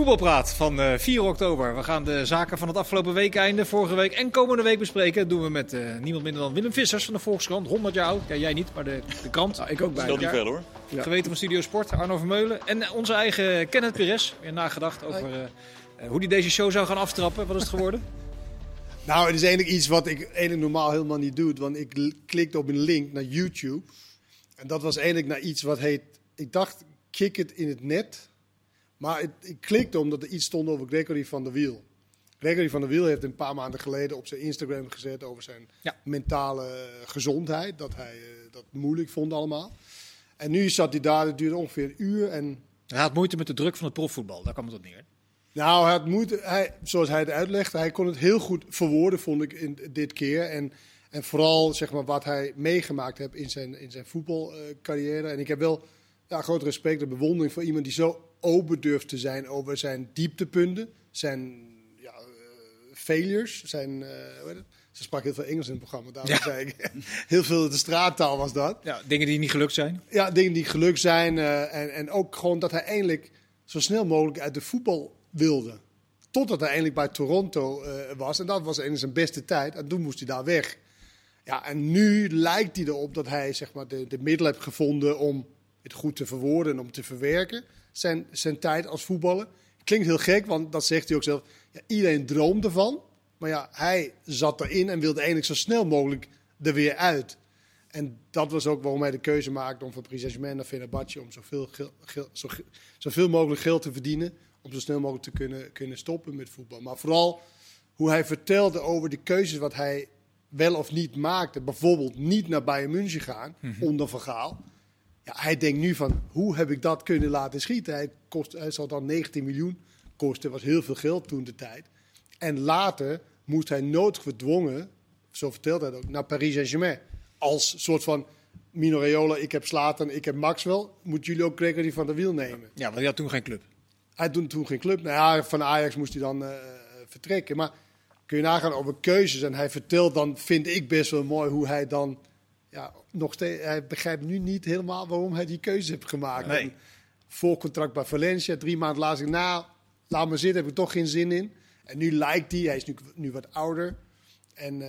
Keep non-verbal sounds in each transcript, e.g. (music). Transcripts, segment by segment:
Voetbalpraat van uh, 4 oktober. We gaan de zaken van het afgelopen weekende, vorige week en komende week bespreken. Dat doen we met uh, niemand minder dan Willem Vissers van de Volkskrant. 100 jaar oud. Ja, jij niet, maar de, de krant. Ja, ik ook bij. Stel niet veel hoor. Ja. Geweten van Studio Sport, Arno Vermeulen. En onze eigen Kenneth Perez. Weer nagedacht over uh, hoe hij deze show zou gaan aftrappen. Wat is het geworden? (laughs) nou, het is eigenlijk iets wat ik eigenlijk normaal helemaal niet doe. Want ik klikte op een link naar YouTube. En dat was eigenlijk naar iets wat heet... Ik dacht, kick it in het net. Maar het, ik klikte omdat er iets stond over Gregory van der Wiel. Gregory van der Wiel heeft een paar maanden geleden op zijn Instagram gezet over zijn ja. mentale gezondheid. Dat hij uh, dat moeilijk vond allemaal. En nu zat hij daar, het duurde ongeveer een uur. En... Hij had moeite met de druk van het profvoetbal, daar kwam het op neer. Nou, hij had moeite, hij, zoals hij het uitlegde, hij kon het heel goed verwoorden, vond ik, in, dit keer. En, en vooral zeg maar, wat hij meegemaakt heeft in zijn, in zijn voetbalcarrière. en ik heb wel ja, groot respect en bewondering voor iemand die zo open durft te zijn over zijn dieptepunten, zijn ja, uh, failures, zijn. Uh, ze sprak heel veel Engels in het programma, daarom ja. zei ik. (laughs) heel veel de straattaal was dat. Ja, dingen die niet gelukt zijn. Ja, dingen die gelukt zijn. Uh, en, en ook gewoon dat hij eindelijk zo snel mogelijk uit de voetbal wilde. Totdat hij eindelijk bij Toronto was. En dat was in zijn beste tijd. En toen moest hij daar weg. Ja, en nu lijkt hij erop dat hij zeg maar, de, de middel heeft gevonden om het goed te verwoorden en om te verwerken zijn, zijn tijd als voetballer. Klinkt heel gek, want dat zegt hij ook zelf. Ja, iedereen droomt ervan. Maar ja, hij zat erin en wilde eigenlijk zo snel mogelijk er weer uit. En dat was ook waarom hij de keuze maakte om van Paris Saint-Germain naar Fenerbahce... om zoveel, gel, zo, zoveel mogelijk geld te verdienen... om zo snel mogelijk te kunnen, kunnen stoppen met voetbal. Maar vooral hoe hij vertelde over de keuzes wat hij wel of niet maakte. Bijvoorbeeld niet naar Bayern München gaan, mm -hmm. onder Vergaal. Ja, hij denkt nu van, hoe heb ik dat kunnen laten schieten? Hij, kost, hij zal dan 19 miljoen kosten, was heel veel geld toen de tijd. En later moest hij noodgedwongen, zo vertelt hij ook, naar Paris Saint-Germain. Als soort van, Mino Raiola, ik heb Slaten, ik heb Maxwell. Moeten jullie ook Gregory van der Wiel nemen? Ja, want hij had toen geen club. Hij had toen, toen geen club. Nou ja, van Ajax moest hij dan uh, vertrekken. Maar kun je nagaan over keuzes. En hij vertelt dan, vind ik best wel mooi, hoe hij dan ja, nog steeds, hij begrijpt nu niet helemaal waarom hij die keuze heeft gemaakt. Nee. Voorcontract bij Valencia, drie maanden later, nou, laat me zitten, heb ik toch geen zin in. En nu lijkt hij, hij is nu, nu wat ouder. En uh,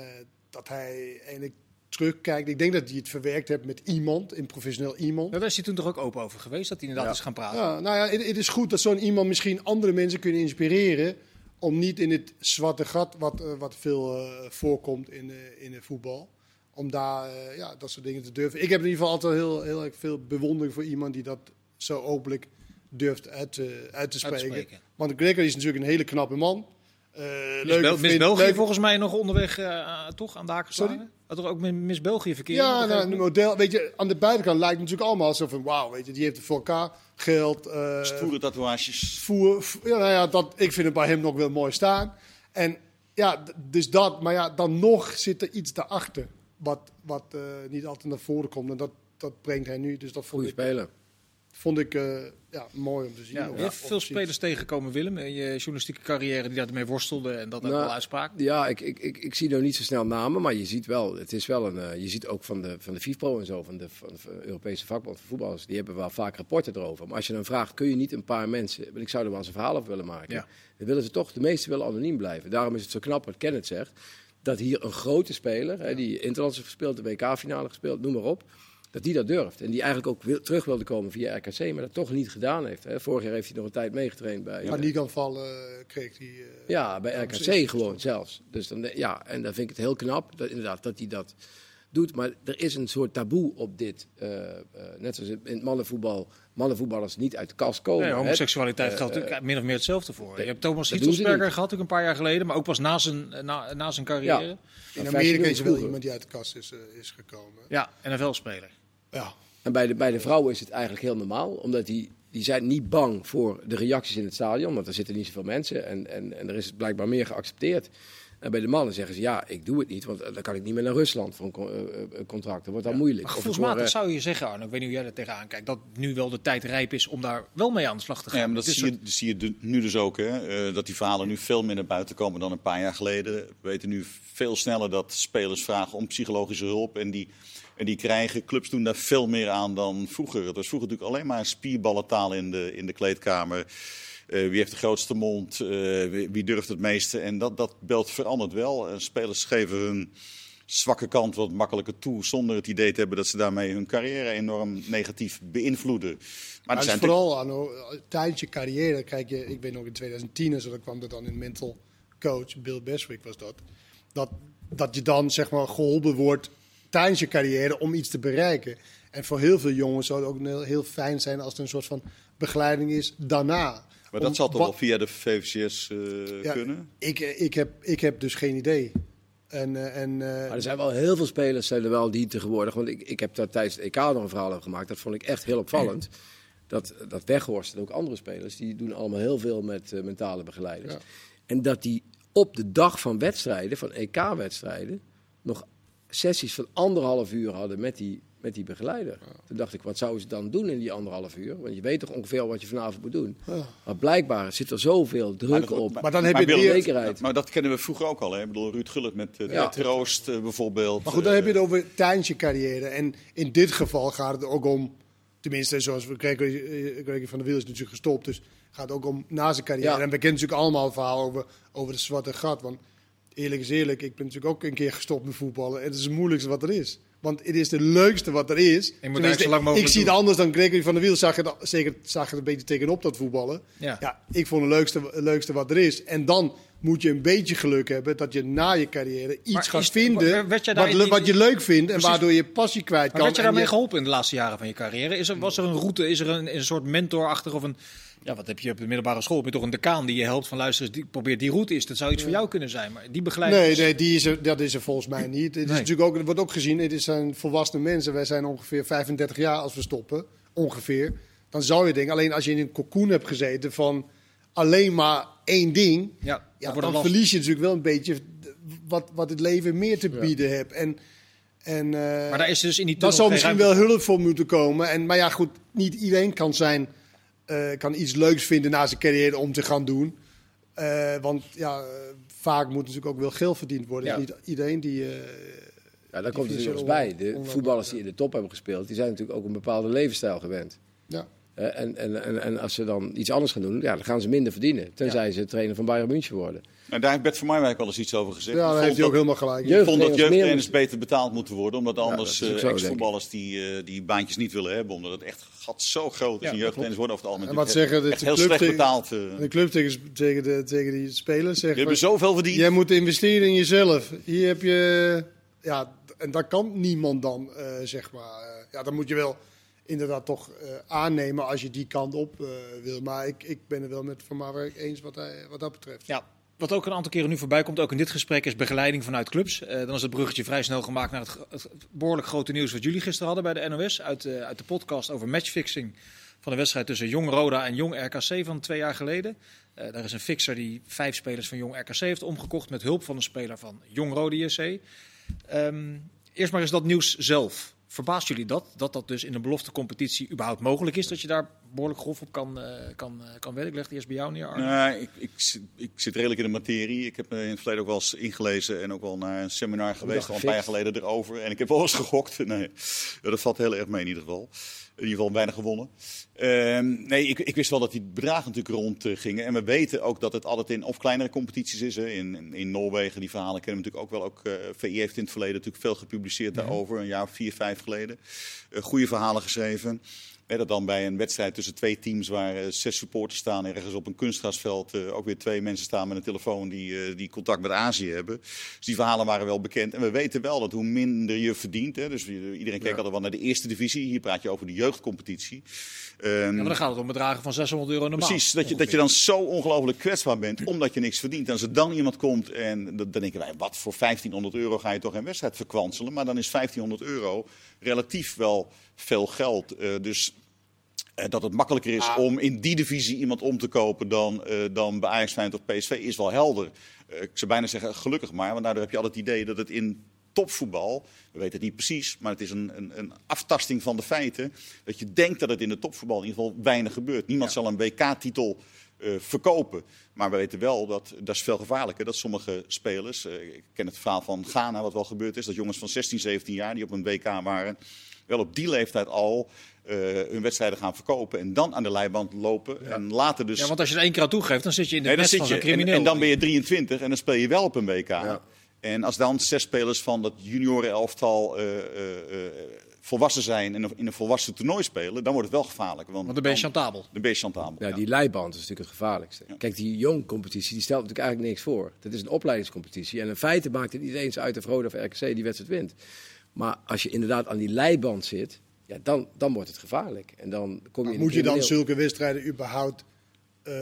dat hij eigenlijk terugkijkt. Ik denk dat hij het verwerkt heeft met iemand, een professioneel iemand. Nou, daar is hij toen toch ook open over geweest, dat hij inderdaad ja. is gaan praten. Ja, nou ja, het, het is goed dat zo'n iemand misschien andere mensen kunnen inspireren. Om niet in het zwarte gat, wat, uh, wat veel uh, voorkomt in, uh, in het voetbal om daar uh, ja, dat soort dingen te durven. Ik heb in ieder geval altijd heel, heel erg veel bewondering voor iemand die dat zo openlijk durft uit, uh, uit te spreken. Uit te spreken. Want Gregory is natuurlijk een hele knappe man. Uh, Miss, Bel Miss België leuk. volgens mij nog onderweg uh, toch aan de haak geslagen? Had er ook met Miss België verkeerd? Ja, nou, een model. Weet je, aan de buitenkant lijkt het natuurlijk allemaal zo van wauw, weet je, die heeft het voor elkaar. Geld. Uh, Voeren tatoeages. Voer, ja, nou ja, dat, ik vind het bij hem nog wel mooi staan. En ja, dus dat. Maar ja, dan nog zit er iets daarachter wat, wat uh, niet altijd naar voren komt. En dat, dat brengt hij nu. Dus dat vond Goeie ik, speler. Vond ik uh, ja, mooi om te zien. Ja, je hebt veel spelers tegengekomen, Willem, in je journalistieke carrière die daarmee worstelden en dat nou, ook wel uitspraak. Ja, ik, ik, ik, ik zie nou niet zo snel namen, maar je ziet wel, het is wel een, uh, je ziet ook van de, van de FIFPro en zo, van de, van de Europese vakbond van voetballers, die hebben wel vaak rapporten erover. Maar als je dan vraagt, kun je niet een paar mensen, want ik zou er wel eens een verhaal over willen maken, ja. dan willen ze toch, de meesten willen anoniem blijven. Daarom is het zo knap wat Kenneth zegt dat hier een grote speler, hè, die Interlands heeft gespeeld, de WK-finale gespeeld, noem maar op, dat die dat durft. En die eigenlijk ook wil, terug wilde komen via RKC, maar dat toch niet gedaan heeft. Hè. Vorig jaar heeft hij nog een tijd meegetraind bij... Ja, Paniekaanvallen uh, kreeg hij... Uh, ja, bij RKC gewoon zelfs. Dus dan, ja, en dan vind ik het heel knap, dat, inderdaad, dat hij dat doet. Maar er is een soort taboe op dit. Uh, uh, net zoals in het mannenvoetbal, mannenvoetballers niet uit de kast komen. Nee, homoseksualiteit uh, geldt natuurlijk min of meer hetzelfde voor. Je hebt Thomas Hitzelsberger gehad, ook een paar jaar geleden, maar ook pas na zijn, na, na zijn carrière. Ja. In Amerika is er wel iemand die uit de kast is, is gekomen. Ja, NFL-speler. Ja. En bij de, bij de vrouwen is het eigenlijk heel normaal, omdat die, die zijn niet bang voor de reacties in het stadion, want er zitten niet zoveel mensen en, en, en er is blijkbaar meer geaccepteerd. En bij de mannen zeggen ze, ja, ik doe het niet, want dan kan ik niet meer naar Rusland voor een uh, contract. Dat wordt dan ja. moeilijk. Maar gevoelsmatig zou je zeggen, Arno, ik weet niet hoe jij er tegenaan kijkt, dat nu wel de tijd rijp is om daar wel mee aan de slag te gaan. Ja, maar dat, zie, je, dat zie je nu dus ook, hè? Uh, dat die verhalen nu veel meer naar buiten komen dan een paar jaar geleden. We weten nu veel sneller dat spelers vragen om psychologische hulp en die... En die krijgen, clubs doen daar veel meer aan dan vroeger. Het was vroeger natuurlijk alleen maar spierballentaal in de, in de kleedkamer. Wie heeft de grootste mond, wie, wie, durft het meeste. En dat, dat beeld verandert wel. spelers geven hun zwakke kant wat makkelijker toe, zonder het idee te hebben dat ze daarmee hun carrière enorm negatief beïnvloeden. Maar, maar zijn vooral aan tijdens je carrière, kijk je, ik weet nog in 2010 en zo, kwam dat dan in mental coach, Bill Beswick was dat, dat, dat je dan zeg maar geholpen wordt tijdens je carrière om iets te bereiken. En voor heel veel jongens zou het ook heel fijn zijn als er een soort van begeleiding is daarna. Maar dat zal toch wel via de VVCS uh, ja, kunnen? Ik, ik, heb, ik heb dus geen idee. En, uh, en, uh, maar er zijn wel heel veel spelers zijn er wel die tegenwoordig. Want ik, ik heb daar tijdens het EK nog een verhaal over gemaakt. Dat vond ik echt heel opvallend. Dat, dat Weghorst en ook andere spelers, die doen allemaal heel veel met uh, mentale begeleiders. Ja. En dat die op de dag van wedstrijden, van EK-wedstrijden, nog sessies van anderhalf uur hadden met die, met die begeleider. Toen dacht ik, wat zouden ze dan doen in die anderhalf uur? Want je weet toch ongeveer wat je vanavond moet doen. Ja. Maar blijkbaar zit er zoveel druk maar op. Maar, dan heb je de zekerheid. Maar dat kennen we vroeger ook al. Hè? Ik bedoel, Ruud Gullit met uh, ja. Troost uh, bijvoorbeeld. Maar goed, dan heb je het over tijdens je carrière. En in dit geval gaat het ook om... Tenminste, zoals we kregen van de Wiel is natuurlijk gestopt. Dus gaat ook om na zijn carrière. En we kennen natuurlijk allemaal het verhaal over, over het zwarte gat. Want eerlijk is eerlijk, ik ben natuurlijk ook een keer gestopt met voetballen. Het is het moeilijkste wat er is. Want het is de leukste wat er is. ik zie het anders dan Gregory van der Wiel. Zag het, zeker zag het een beetje tegenop dat voetballen. Ja. ja ik vond het leukste, leukste wat er is. En dan moet je een beetje geluk hebben dat je na je carrière iets gaat vinden wat, wat, je leuk vindt en waardoor je passie kwijt kan. werd je daarmee geholpen in de laatste jaren van je carrière? Is er, was er een route, is er een, een soort mentorachtig of een ja, wat heb je op de middelbare school? Heb je toch een decaan die je helpt van luisteren, die probeert die route is. Dat zou iets voor jou kunnen zijn, maar die begeleiding... Nee, nee die is er, dat is er volgens mij niet. Het is natuurlijk ook, wordt ook gezien, het zijn volwassen mensen. Wij zijn ongeveer 35 jaar als we stoppen, ongeveer. Dan zou je denken, alleen als je in een cocoon hebt gezeten van alleen maar één ding, ja, ja dan verlies je natuurlijk wel een beetje wat, wat het leven meer te bieden ja. hebt. En, en, uh, maar daar is dus in die Daar zou misschien wel hulp voor moeten komen. En, maar ja, goed, niet iedereen kan zijn uh, kan iets leuks vinden na zijn carrière om te gaan doen. Uh, want ja, vaak moet natuurlijk ook wel geld verdiend worden. Ja. niet iedereen die. Uh, ja, daar komt er natuurlijk bij. De voetballers die in de top hebben gespeeld, die zijn natuurlijk ook een bepaalde levensstijl gewend. Ja. en, en, en, en als ze dan iets anders gaan doen, ja, dan gaan ze minder verdienen. Tenzij ja. ze trainer van Bayern München worden. En daar heeft Bert van Marwijk wel eens iets over gezegd. Ja, daar heeft hij ook helemaal gelijk. Ik vond dat jeugdtrainers beter betaald moeten worden. Omdat anders ja, uh, ex-voetballers die, uh, die baantjes niet willen hebben. Omdat het echt gat zo groot is. Ja, en jeugdtrainers worden over het algemeen en wat zeggen de, echt heel slecht betaald. Uh. De club tegen, tegen, de, tegen die spelers zeggen... Je hebt zoveel verdiend. Jij moet investeren in jezelf. Hier heb je... Ja, en dat kan niemand dan, zeg maar. ja, dan moet je wel inderdaad toch uh, aannemen als je die kant op uh, wil. Maar ik, ik ben het wel met Van Marwijk eens wat, hij, wat dat betreft. Ja, wat ook een aantal keren nu voorbij komt, ook in dit gesprek, is begeleiding vanuit clubs. Uh, dan is het bruggetje vrij snel gemaakt naar het, behoorlijk grote nieuws wat jullie gisteren hadden bij de NOS. Uit, uh, uit de podcast over matchfixing van de wedstrijd tussen Jong Roda en Jong RKC van twee jaar geleden. Uh, daar is een fixer die vijf spelers van Jong RKC heeft omgekocht met hulp van een speler van Jong Roda JC. Ehm, eerst maar eens dat nieuws zelf. Verbaast jullie dat? Dat dat dus in een beloftecompetitie überhaupt mogelijk is? Dat je daar behoorlijk grof op kan, uh, kan, uh, kan werken? Ik leg eerst bij jou neer, Arne. Nou, ik, ik, ik, zit redelijk in de materie. Ik heb me in het verleden ook wel eens ingelezen en ook wel naar een seminar geweest al een paar jaar geleden erover. En ik heb wel eens gegokt. (laughs) Nee, dat valt heel erg mee in ieder geval. In ieder geval bijna gewonnen. Uh, nee, ik, ik, wist wel dat die bedragen natuurlijk rond uh, gingen. En we weten ook dat het altijd in of kleinere competities is. Hè. In, in, in, Noorwegen, die verhalen kennen we natuurlijk ook wel. Ook, uh, VI heeft in het verleden natuurlijk veel gepubliceerd mhm. daarover. Een jaar of vier, vijf geleden. Uh, goede verhalen geschreven dat dan bij een wedstrijd tussen twee teams waar uh, zes supporters staan, ergens op een kunstgrasveld, uh, ook weer twee mensen staan met een telefoon die, uh, die contact met Azië hebben. Dus die verhalen waren wel bekend. En we weten wel dat hoe minder je verdient, hè, dus iedereen kijkt altijd wel naar de eerste divisie, hier praat je over de jeugdcompetitie. Um, ja, maar dan gaat het om bedragen van 600 euro normaal. Precies, dat je, dat je dan zo ongelooflijk kwetsbaar bent, omdat je niks verdient. En als er dan iemand komt en dan denken wij, wat voor 1500 euro ga je toch een wedstrijd verkwanselen? Maar dan is 1500 euro relatief wel veel geld. dus eh, dat het makkelijker is om in die divisie iemand om te kopen dan, uh, dan bij Ajax, Feyenoord of PSV is wel helder. Uh, ik zou bijna zeggen gelukkig maar, want daardoor heb je altijd het idee dat het in topvoetbal, we weten het niet precies, maar het is een, een, een, aftasting van de feiten, dat je denkt dat het in de topvoetbal in ieder geval weinig gebeurt. Niemand zal een WK-titel uh, verkopen. Maar we weten wel dat dat is veel gevaarlijker. Dat sommige spelers, uh, ik ken het verhaal van Ghana, wat wel gebeurd is, dat jongens van 16, 17 jaar die op een WK waren, wel op die leeftijd al eh, hun wedstrijden gaan verkopen. En dan aan de leiband lopen. En later dus... Ja, want als je er één keer aan toegeeft, dan zit je in de Nee, nest van zo'n crimineel. en dan ben je 23 en dan speel je wel op een WK. Ja. En als dan zes spelers van dat junioren-elftal eh, eh, eh, volwassen zijn en in een volwassen toernooi spelen, dan wordt het wel gevaarlijk. Want, Want dan ben je chantabel. dan ben je chantabel. Ja, ja. die leiband is natuurlijk het gevaarlijkste. Kijk, die jong competitie die stelt natuurlijk eigenlijk niks voor. Dat is een opleidingscompetitie. En in feite maakt het niet eens uit of Roda of RKC die wedstrijd wint. Maar als je inderdaad aan die leiband zit, ja, dan, dan wordt het gevaarlijk. En dan kom je in Moet je dan zulke wedstrijden überhaupt eh,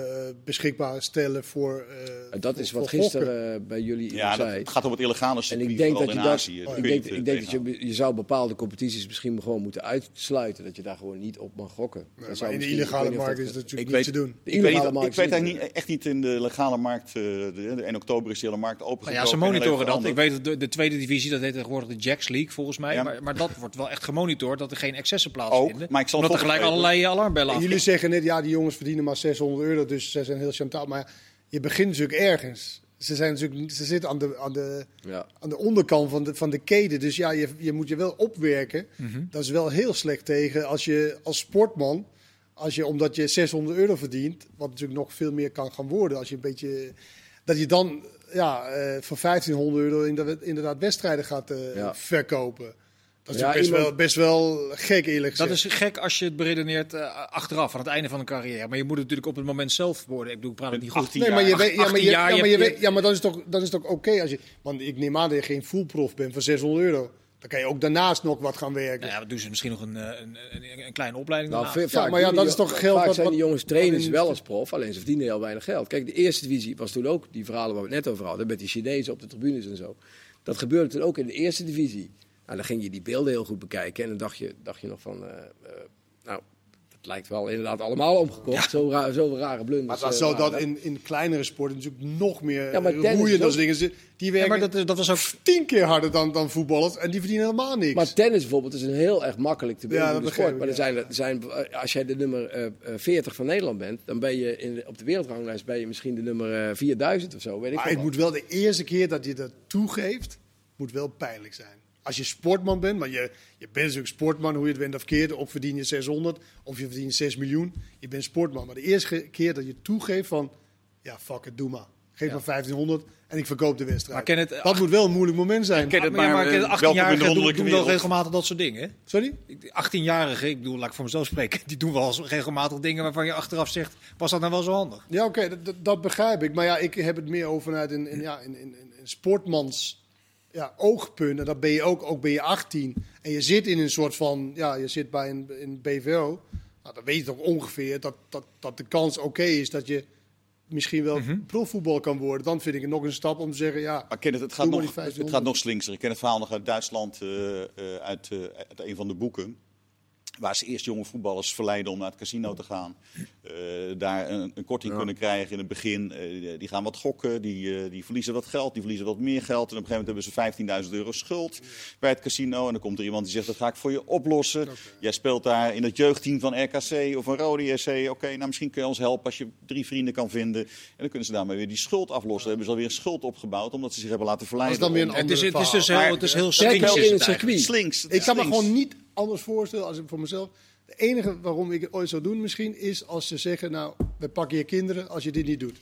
beschikbaar stellen voor. eh, Dat is voor- wat voor gisteren eh, bij jullie Ja, dat, zei. het gaat om het illegale En circuit, ik denk dat je in dat, Azië. ik denk, ik denk dat je, je zou bepaalde competities misschien gewoon moeten uitsluiten. Dat je daar gewoon niet op mag gokken. Nee, Dat zou maar in de illegale markt is dat natuurlijk Ik niet weet- te doen. Ik weet, niet, ik weet eigenlijk niet, echt niet in de legale markt. eh, de, de 1 oktober is de hele markt Nou opengekomen. ja, ze en monitoren dat. Ik weet dat de, de tweede divisie, dat heet tegenwoordig de Jacks League volgens mij. Ja. Maar, maar dat wordt wel echt gemonitord, dat er geen excessen plaatsvinden. maar ik zal Omdat er gelijk allerlei alarmbellen En af. jullie zeggen net, ja, die jongens verdienen maar 600 euro, dus ze zijn heel chantaal. Maar je begint natuurlijk ergens. Ze, zijn natuurlijk, ze zitten aan de, aan, de, Ja. aan de onderkant van de, van de keten. Dus ja, je, je moet je wel opwerken. Mhm. Dat is wel heel slecht tegen als je als sportman, als je, omdat je 600 euro verdient, wat natuurlijk nog veel meer kan gaan worden, als je een beetje, dat je dan ja, eh, voor 1500 euro inderdaad, inderdaad wedstrijden gaat eh, Ja. verkopen. Dat is Ja, natuurlijk best, iemand- wel, best wel gek eerlijk Dat gezegd. is gek als je het beredeneert eh, achteraf, aan het einde van een carrière. Maar je moet het natuurlijk op het moment zelf worden. Ik bedoel, ik praat het niet goed. 18 Nee, maar je jaar. weet, ja, maar 18 je, jaar, ja, je maar je hebt- weet, ja, maar dan is het toch, dan is het toch oké als je, want ik neem aan dat je geen fullprof bent voor 600 euro. Dan kan je ook daarnaast nog wat gaan werken. Nou ja, dan doen ze misschien nog een, eh, een, een, een kleine opleiding Nou, maar ja, doen dat is toch geld Vaak wat- zijn die jongens trainers wel als prof, alleen ze verdienen heel weinig geld. Kijk, de eerste divisie was toen ook die verhalen waar we het net over hadden, met die Chinezen op de tribunes en zo. Dat gebeurde toen ook in de eerste divisie. Nou, dan ging je die beelden heel goed bekijken en dan dacht je, dacht je nog van, eh, eh, nou, het lijkt wel inderdaad allemaal omgekocht. Zo, ra zo rare blunders. Maar eh, zou waren dat in, in kleinere sporten natuurlijk nog meer Ja, roeien. Dat ook- dingen. Die Ja, werken maar dat, dat was ook tien keer harder dan, dan voetballers en die verdienen helemaal niks. Maar tennis bijvoorbeeld is een heel erg makkelijk te Ja, beïnvloeden dat sport. Maar er ja. zijn, er zijn, als jij de nummer eh, 40 van Nederland bent, dan ben je in, op de wereldranglijst ben je misschien de nummer eh, 4000 of zo. Weet ik Maar het moet wel de eerste keer dat je dat toegeeft, moet wel pijnlijk zijn. Als je sportman bent, maar je, je bent natuurlijk sportman, hoe je het bent of keert, of verdien je 600 of je verdient 6 miljoen. Je bent sportman. Maar de eerste keer dat je toegeeft van, ja fuck it, doe maar. Geef maar 1500 en ik verkoop de wedstrijd. Maar ken het, dat moet wel een moeilijk moment zijn. ken het maar, ja, maar, maar eh, welkom in de 18-jarigen doen, doen wel regelmatig dat soort dingen. Sorry? Ik- 18-jarigen, ik bedoel, laat ik voor mezelf spreken, (laughs) die doen wel regelmatig dingen waarvan je achteraf zegt, was dat nou wel zo handig? Ja, oké, dat, dat, dat begrijp ik. Maar ja, ik heb het meer over vanuit een, een, ja, een, een, een sportmans ja, oogpunt. En dat ben je ook, ook ben je 18. En je zit in een soort van, ja, je zit bij een, een BVO. Nou, dan weet je toch ongeveer dat, dat, dat de kans oké is dat je misschien wel profvoetbal kan worden. Dan vind ik het nog een stap om te zeggen, ja, Maar Kenneth, het, gaat nog, het 1500. gaat nog slinkser. Ik ken het verhaal nog uit Duitsland, eh, eh, uit, eh, uit een van de boeken. Waar ze eerst jonge voetballers verleiden om naar het casino te gaan. Eh, daar een, een korting kunnen krijgen in het begin. Eh, die gaan wat gokken, die, eh, die verliezen wat geld, die verliezen wat meer geld. En op een gegeven moment hebben ze 15.000 euro schuld bij het casino. En dan komt er iemand die zegt, dat ga ik voor je oplossen. Jij speelt daar in het jeugdteam van RKC of van Rode JC. Oké, nou misschien kun je ons helpen als je drie vrienden kan vinden. En dan kunnen ze daarmee weer die schuld aflossen. Dan hebben ze alweer een schuld opgebouwd omdat ze zich hebben laten dat verleiden. is dan weer een om- Het is, ander het is dus heel, het is heel slinks is het. Slinks. Ik kan me gewoon niet anders voorstellen als ik voor mezelf. De enige waarom ik het ooit zou doen misschien is als ze zeggen, nou, we pakken je kinderen als je dit niet doet.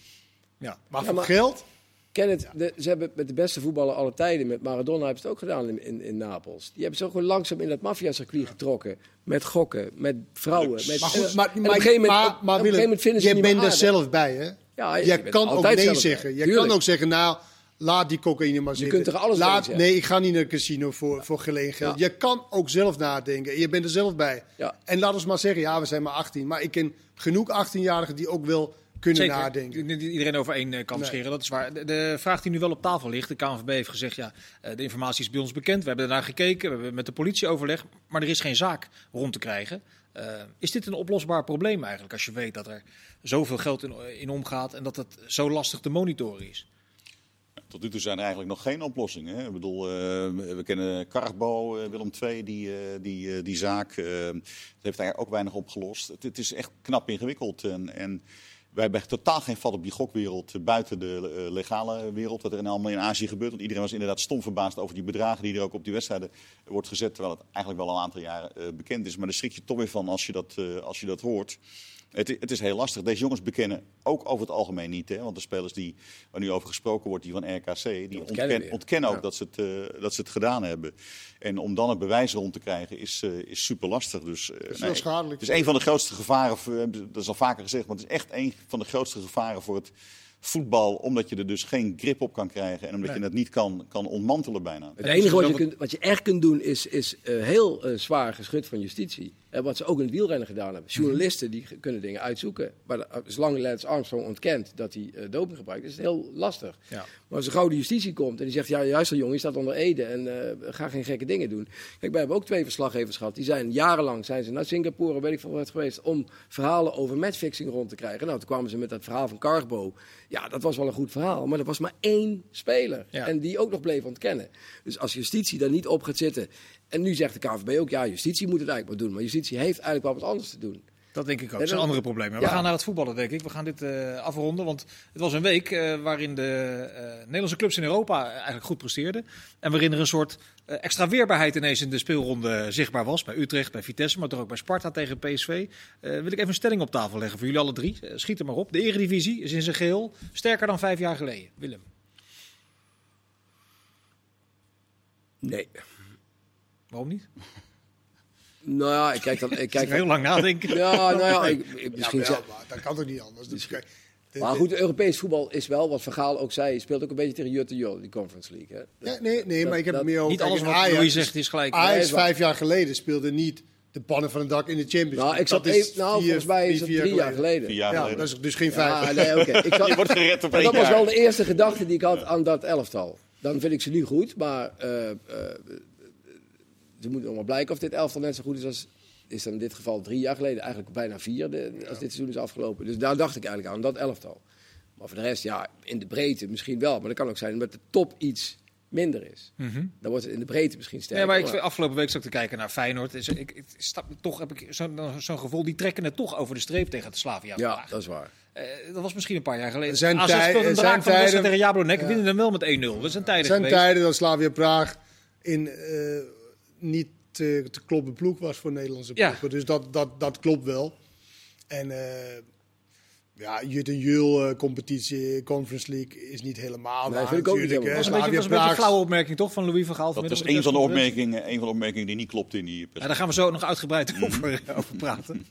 Ja. Maar Ja, voor maar- geld, Ken het, de, ze hebben met de beste voetballer aller tijden, met Maradona hebben ze het ook gedaan in, in, in Napels. Die hebben ze ook gewoon langzaam in dat maffiacircuit getrokken. Met gokken, met vrouwen. Met, Maar goed, maar, maar, op een gegeven moment, maar, maar op een Willem, niet bent er zelf bij, hè? Ja, je kan ook nee zeggen. Je Tuurlijk. kan ook zeggen, nou, laat die cocaïne maar zitten. kunt er alles laat. Nee, ik ga niet naar een casino voor, voor geleen geld. Ja. Je kan ook zelf nadenken. Je bent er zelf bij. Ja. En laat ons maar zeggen, ja, we zijn maar 18. Maar ik ken genoeg 18-jarigen die ook wel kunnen Zeker. nadenken. Niet iedereen over één eh, kan Nee. scheren, dat is waar. De, de vraag die nu wel op tafel ligt, de KNVB heeft gezegd, ja, eh, de informatie is bij ons bekend. We hebben ernaar gekeken, we hebben met de politie overleg, maar er is geen zaak rond te krijgen. Eh, is dit een oplosbaar probleem eigenlijk, als je weet dat er zoveel geld in, in omgaat en dat het zo lastig te monitoren is? Tot nu toe zijn er eigenlijk nog geen oplossingen. Hè? Ik bedoel, eh, we kennen Kargbo, eh, Willem II, die, eh, die, die zaak. het heeft daar ook weinig opgelost. Het, is echt knap ingewikkeld. En, en wij hebben totaal geen vat op die gokwereld buiten de legale wereld. Wat er in allemaal in Azië gebeurt. Want iedereen was inderdaad stom verbaasd over die bedragen die er ook op die wedstrijden wordt gezet. Terwijl het eigenlijk wel al een aantal jaren bekend is. Maar daar schrik je toch weer van als je dat, als je dat hoort. Het, het is heel lastig. Deze jongens bekennen ook over het algemeen niet. Hè? Want de spelers die, waar nu over gesproken wordt, die van RKC, die ontkennen ontkennen, weer. ontkennen ook Ja. dat, ze het, eh, dat ze het gedaan hebben. En om dan het bewijs rond te krijgen is, eh, is super lastig. Dus, eh, is wel schadelijk. Het is een van de grootste gevaren, voor, dat is al vaker gezegd, maar het is echt een van de grootste gevaren voor het voetbal. Omdat je er dus geen grip op kan krijgen en omdat je het niet kan, kan ontmantelen bijna. Het enige wat je, kunt, wat je echt kunt doen is, is eh, heel zwaar geschut van justitie. En wat ze ook in het wielrennen gedaan hebben. Journalisten die kunnen dingen uitzoeken. Maar de- zolang Lance Armstrong ontkent dat hij eh, doping gebruikt, is het heel lastig. Ja. Maar als er gauw de justitie komt en die zegt, ja juist al jongen, je staat onder Ede en eh, ga geen gekke dingen doen. Kijk, wij hebben ook twee verslaggevers gehad. Die zijn jarenlang zijn ze naar Singapore, weet ik veel wat geweest, om verhalen over matchfixing rond te krijgen. Nou, toen kwamen ze met dat verhaal van Carbo. Ja, dat was wel een goed verhaal, maar er was maar één speler. Ja. En die ook nog bleef ontkennen. Dus als justitie daar niet op gaat zitten. En nu zegt de KVB ook, ja, justitie moet het eigenlijk maar doen. Maar justitie heeft eigenlijk wel wat anders te doen. Dat denk ik ook. Dat zijn andere problemen. We gaan naar het voetballen, denk ik. We gaan dit eh, afronden. Want het was een week eh, waarin de eh, Nederlandse clubs in Europa eigenlijk goed presteerden. En waarin er een soort extra weerbaarheid ineens in de speelronde zichtbaar was. Bij Utrecht, bij Vitesse, maar toch ook bij Sparta tegen PSV. Wil ik even een stelling op tafel leggen voor jullie alle drie. Schiet er maar op. De Eredivisie is in zijn geheel sterker dan vijf jaar geleden. Willem. Nee. Waarom niet? Nou ja, ik kijk dan... Ik (laughs) Kijk, heel lang nadenken. Ja, nou ja, ik, ik- misschien... Ja, zeg- maar dat kan toch niet anders? Dus, kijk, Maar goed, Europees voetbal is wel, wat Vergaal ook zei, je speelt ook een beetje tegen Jutte Jol, die Conference League. Hè? Dat- Ja, nee, nee, maar ik heb dat- het meer over... Niet alles wat Ajax- Louis zegt is gelijk. Ajax vijf jaar geleden speelde niet de pannen van het dak in de Champions Nou, League. ik zat Dat is even, nou, vier- volgens mij is vier, het drie jaar geleden. Vier jaar Ja, dat is dus geen vijf. Ja, nee, oké. Ik (laughs) zat- Je wordt gered op één dat was jaar. wel de eerste gedachte die ik had aan dat elftal. Dan vind ik ze nu goed, maar eh eh het moet nog maar blijken of dit elftal net zo goed is als is dan in dit geval drie jaar geleden, eigenlijk bijna vier, de, als dit seizoen is afgelopen. Dus daar dacht ik eigenlijk aan, dat elftal. Maar voor de rest, ja, in de breedte misschien wel. Maar dat kan ook zijn omdat de top iets minder is. Dan wordt het in de breedte misschien sterker. Ja, maar ik, maar- afgelopen week zat ik te kijken naar Feyenoord. Is, ik, ik, stap, toch heb ik zo'n zo'n gevoel, die trekken het toch over de streep tegen het Slavia. ja, vandaag. dat is waar. Eh, dat was misschien een paar jaar geleden. Zijn tij- speelde een draak zijn van de tijden- tegen Jablonec. Winnen hem wel met 1-0. Dat zijn tijden Er zijn geweest. tijden dat Slavia Praag in eh, niet te, te kloppen ploeg was voor Nederlandse Ja. ploegen. Dus dat, dat, dat klopt wel. En eh, ja, Jut en Jul eh, competitie, Conference League is niet helemaal Nee, waar vind ik ook niet natuurlijk, helemaal Dat was een beetje, een flauwe opmerking toch van Louis van Gaal? Dat was vanmiddag een van de opmerkingen, een van de opmerkingen die niet klopte in die Ja, daar gaan we zo nog uitgebreid over, over praten.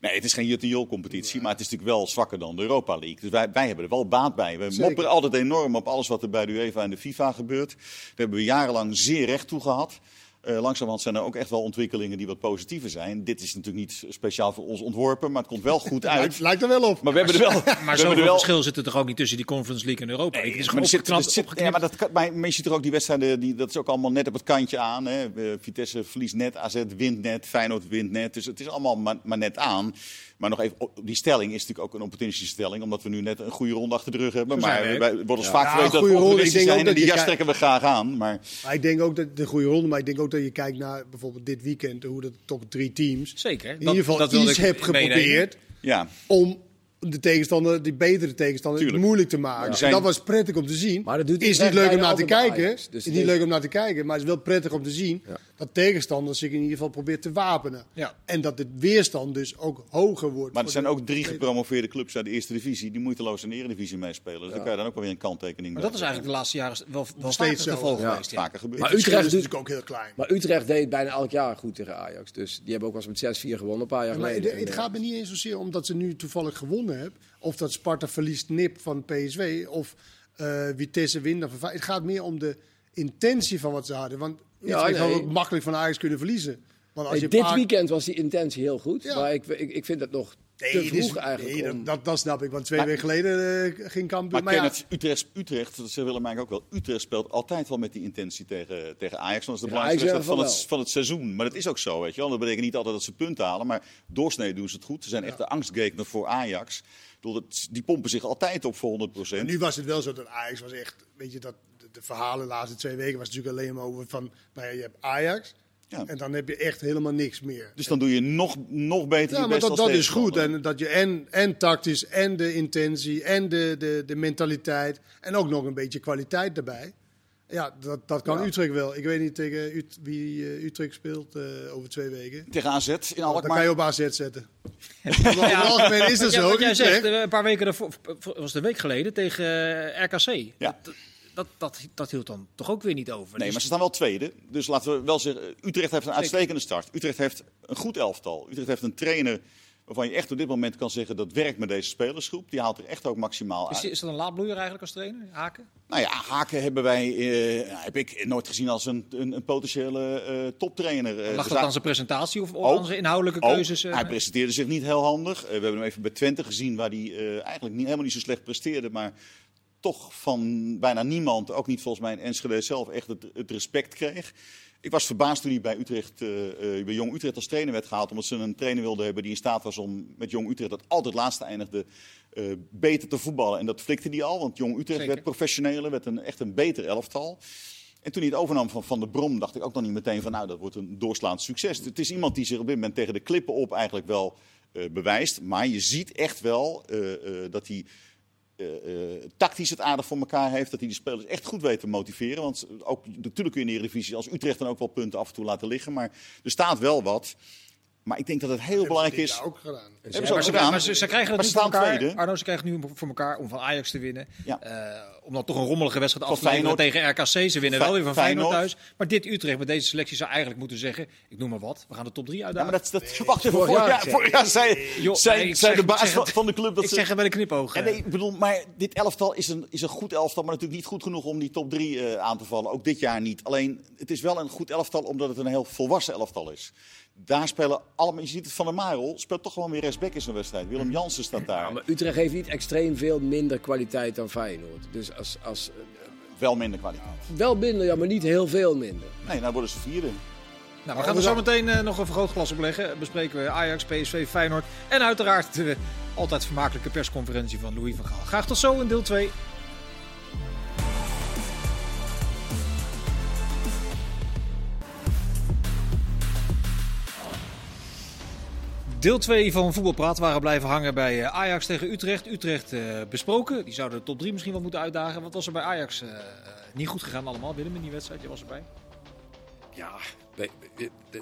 Nee, het is geen Jutte competitie, maar het is natuurlijk wel zwakker dan de Europa League. Dus wij, wij hebben er wel baat bij. We Zeker. mopperen altijd enorm op alles wat er bij de UEFA en de FIFA gebeurt. Daar hebben we jarenlang zeer recht toe gehad. Eh langzamerhand zijn er ook echt wel ontwikkelingen die wat positiever zijn. Dit is natuurlijk niet speciaal voor ons ontworpen, maar het komt wel goed (laughs) uit. Lijkt, lijkt er wel op. Maar we hebben er wel. (laughs) we Maar er wel verschil zit er toch ook niet tussen die Conference League en Europa League. Het is gewoon zit, opgeknapt, zit- ja, maar, dat, maar, je ziet er ook die wedstrijden, die, dat is ook allemaal net op het kantje aan. Hè. Eh, Vitesse verliest net, AZ wint net, Feyenoord wint net. Dus het is allemaal maar, maar net aan. Maar nog even, die stelling is natuurlijk ook een opportunistische stelling, omdat we nu net een goede ronde achter de rug hebben. Maar wij worden ons vaak Ja, verweten dat we goede ronde. Ik opportunistisch zijn en die jas trekken we graag aan. Maar Maar ik denk ook dat de goede ronde, maar ik denk ook dat je kijkt naar bijvoorbeeld dit weekend, hoe dat toch drie teams Zeker. in Dat- ieder geval dat iets ik heb meenemen. geprobeerd ja, om de tegenstander, die betere tegenstander, Tuurlijk. moeilijk te maken. Zijn- Dat was prettig om te zien. Maar dat doet is niet leuk om naar te kijken. Dus is het niet is- leuk om naar te kijken, maar het is wel prettig om te zien Ja. Dat tegenstanders zich in ieder geval probeert te wapenen. Ja. En dat de weerstand dus ook hoger wordt. maar er zijn ook drie gepromoveerde clubs uit de eerste divisie die moeiteloos in de eredivisie meespelen. Dus daar kan je dan ook wel weer een kanttekening Maar bij dat is eigenlijk de laatste jaren wel, wel steeds het geval Ja. geweest. Ja. vaker gebeurd. Maar Utrecht is natuurlijk ook heel klein. Maar Utrecht deed bijna elk jaar goed tegen Ajax. Dus die hebben ook wel eens met 6-4 gewonnen een paar jaar Maar geleden. het, het gaat me niet eens zozeer omdat ze nu toevallig gewonnen hebben. Of dat Sparta verliest nip van PSW. Of eh Vitesse wint. Het gaat meer om de intentie van wat ze hadden. Want Ja, Utrecht had ook makkelijk van Ajax kunnen verliezen. Want als Nee, je dit paar- weekend was die intentie heel goed. Ja. Maar ik, ik, ik vind het nog Nee, te vroeg eigenlijk. nee, om- dat, dat, dat snap ik. Want twee Maar- weken geleden eh, ging Cambuur... Maar Maar ja, Kenneth, Utrecht, Utrecht, dat ze willen mij ook wel. Utrecht speelt altijd wel met die intentie tegen, tegen Ajax. Want dat is de belangrijkste wedstrijd van het, van het seizoen. Maar dat is ook zo, weet je wel. Dat betekent niet altijd dat ze punten halen. Maar doorsnee doen ze het goed. Ze zijn echt de angstgekner voor Ajax. Ik het- Die pompen zich altijd op voor 100 en nu was het wel zo dat Ajax was echt... Weet je, dat, de, verhalen de laatste twee weken was natuurlijk alleen maar over van... Nou ja, je hebt Ajax, Ja. En dan heb je echt helemaal niks meer. Dus dan doe je nog, nog beter Ja, je maar dat, als dat is goed. En dat je en, en tactisch, en de intentie, en de, de, de mentaliteit. En ook nog een beetje kwaliteit erbij. Ja, dat, dat kan Ja. Utrecht wel. Ik weet niet tegen Ut- wie eh, Utrecht speelt eh, over twee weken. Tegen AZ in Dan Alkmaar. kan je op AZ zetten. (laughs) Het algemeen is dat zo. wat jij zegt, eh, een paar weken daarvoor, was een week geleden tegen RKC. Ja. Dat, dat, dat, dat hield dan toch ook weer niet over. Nee, Dus- maar ze staan wel tweede. Dus laten we wel zeggen, Utrecht heeft een uitstekende start. Utrecht heeft een goed elftal. Utrecht heeft een trainer waarvan je echt op dit moment kan zeggen dat werkt met deze spelersgroep. Die haalt er echt ook maximaal uit. is dat een laadbloeier eigenlijk als trainer? Haken? Nou ja, Haken hebben wij, eh, heb ik nooit gezien als een, een, een potentiële eh, toptrainer. Eh, Lag dus dat aan zijn presentatie of aan zijn inhoudelijke keuzes? eh? Hij presenteerde zich niet heel handig. Eh, we hebben hem even bij Twente gezien, waar hij eh, eigenlijk niet, helemaal niet zo slecht presteerde. Maar toch van bijna niemand, ook niet volgens mij in Enschede zelf, echt het, het respect kreeg. Ik was verbaasd toen hij bij, Utrecht, eh, eh, bij Jong Utrecht als trainer werd gehaald. Omdat ze een trainer wilden hebben die in staat was om met Jong Utrecht, dat altijd laatste eindigde, eh, beter te voetballen. En dat flikte hij al, want Jong Utrecht Zeker. werd professioneler, werd een, echt een beter elftal. En toen hij het overnam van Van der Brom, dacht ik ook nog niet meteen van nou, dat wordt een doorslaand succes. Het is iemand die zich op dit moment tegen de klippen op eigenlijk wel bewijst. Maar je ziet echt wel dat hij tactisch het aardig voor elkaar heeft. Dat hij de spelers echt goed weet te motiveren. Want ook, natuurlijk kun je in de Eredivisie als Utrecht dan ook wel punten af en toe laten liggen. Maar er staat wel wat. Maar ik denk dat het heel Hebben ze belangrijk is. ook gedaan. Hebben ze maar, ook ze, gedaan. maar ze, ze krijgen het ze nu voor elkaar. tweede. Arno, ze krijgen nu voor elkaar om van Ajax te winnen. Ja. Eh, om dan toch een rommelige wedstrijd af te tegen RKC. Ze winnen wel weer van Feyenoord Feyenoord. thuis. Maar dit Utrecht met deze selectie zou eigenlijk moeten zeggen... Ik noem maar wat, we gaan de top 3 Ja, uitdagen. maar dat, dat, wacht even, Vorig jaar vorig jaar zei, Joh, zei, nee, ik zei zeg- de baas ik zeg van, de club dat ik ze... zeg het met een knipoog. Ja, eh. nee, ik bedoel, maar dit elftal is een, is een goed elftal, maar natuurlijk niet goed genoeg om die top 3 aan te vallen. Ook dit jaar niet. Alleen, het is wel een goed elftal omdat het een heel volwassen elftal is. Daar spelen allemaal, je ziet het van der Marel, speelt toch gewoon weer rechtsback in zo'n wedstrijd. Willem Jansen staat daar. Ja, maar Utrecht heeft niet extreem veel minder kwaliteit dan Feyenoord. Dus als, als, eh, Wel minder kwaliteit. wel minder, ja, maar niet heel veel minder. Nee, nou worden ze vierde. Nou, we gaan er zo meteen eh, nog een vergrootglas op leggen. Bespreken we Ajax, PSV, Feyenoord. En uiteraard de altijd vermakelijke persconferentie van Louis van Gaal. Graag tot zo in deel 2. Deel 2 van Voetbalpraat waren blijven hangen bij eh, Ajax tegen Utrecht. Utrecht eh, besproken. Die zouden de top 3 misschien wel moeten uitdagen. Wat was er bij Ajax eh, niet goed gegaan allemaal? Willem in die wedstrijd, je was erbij. Ja,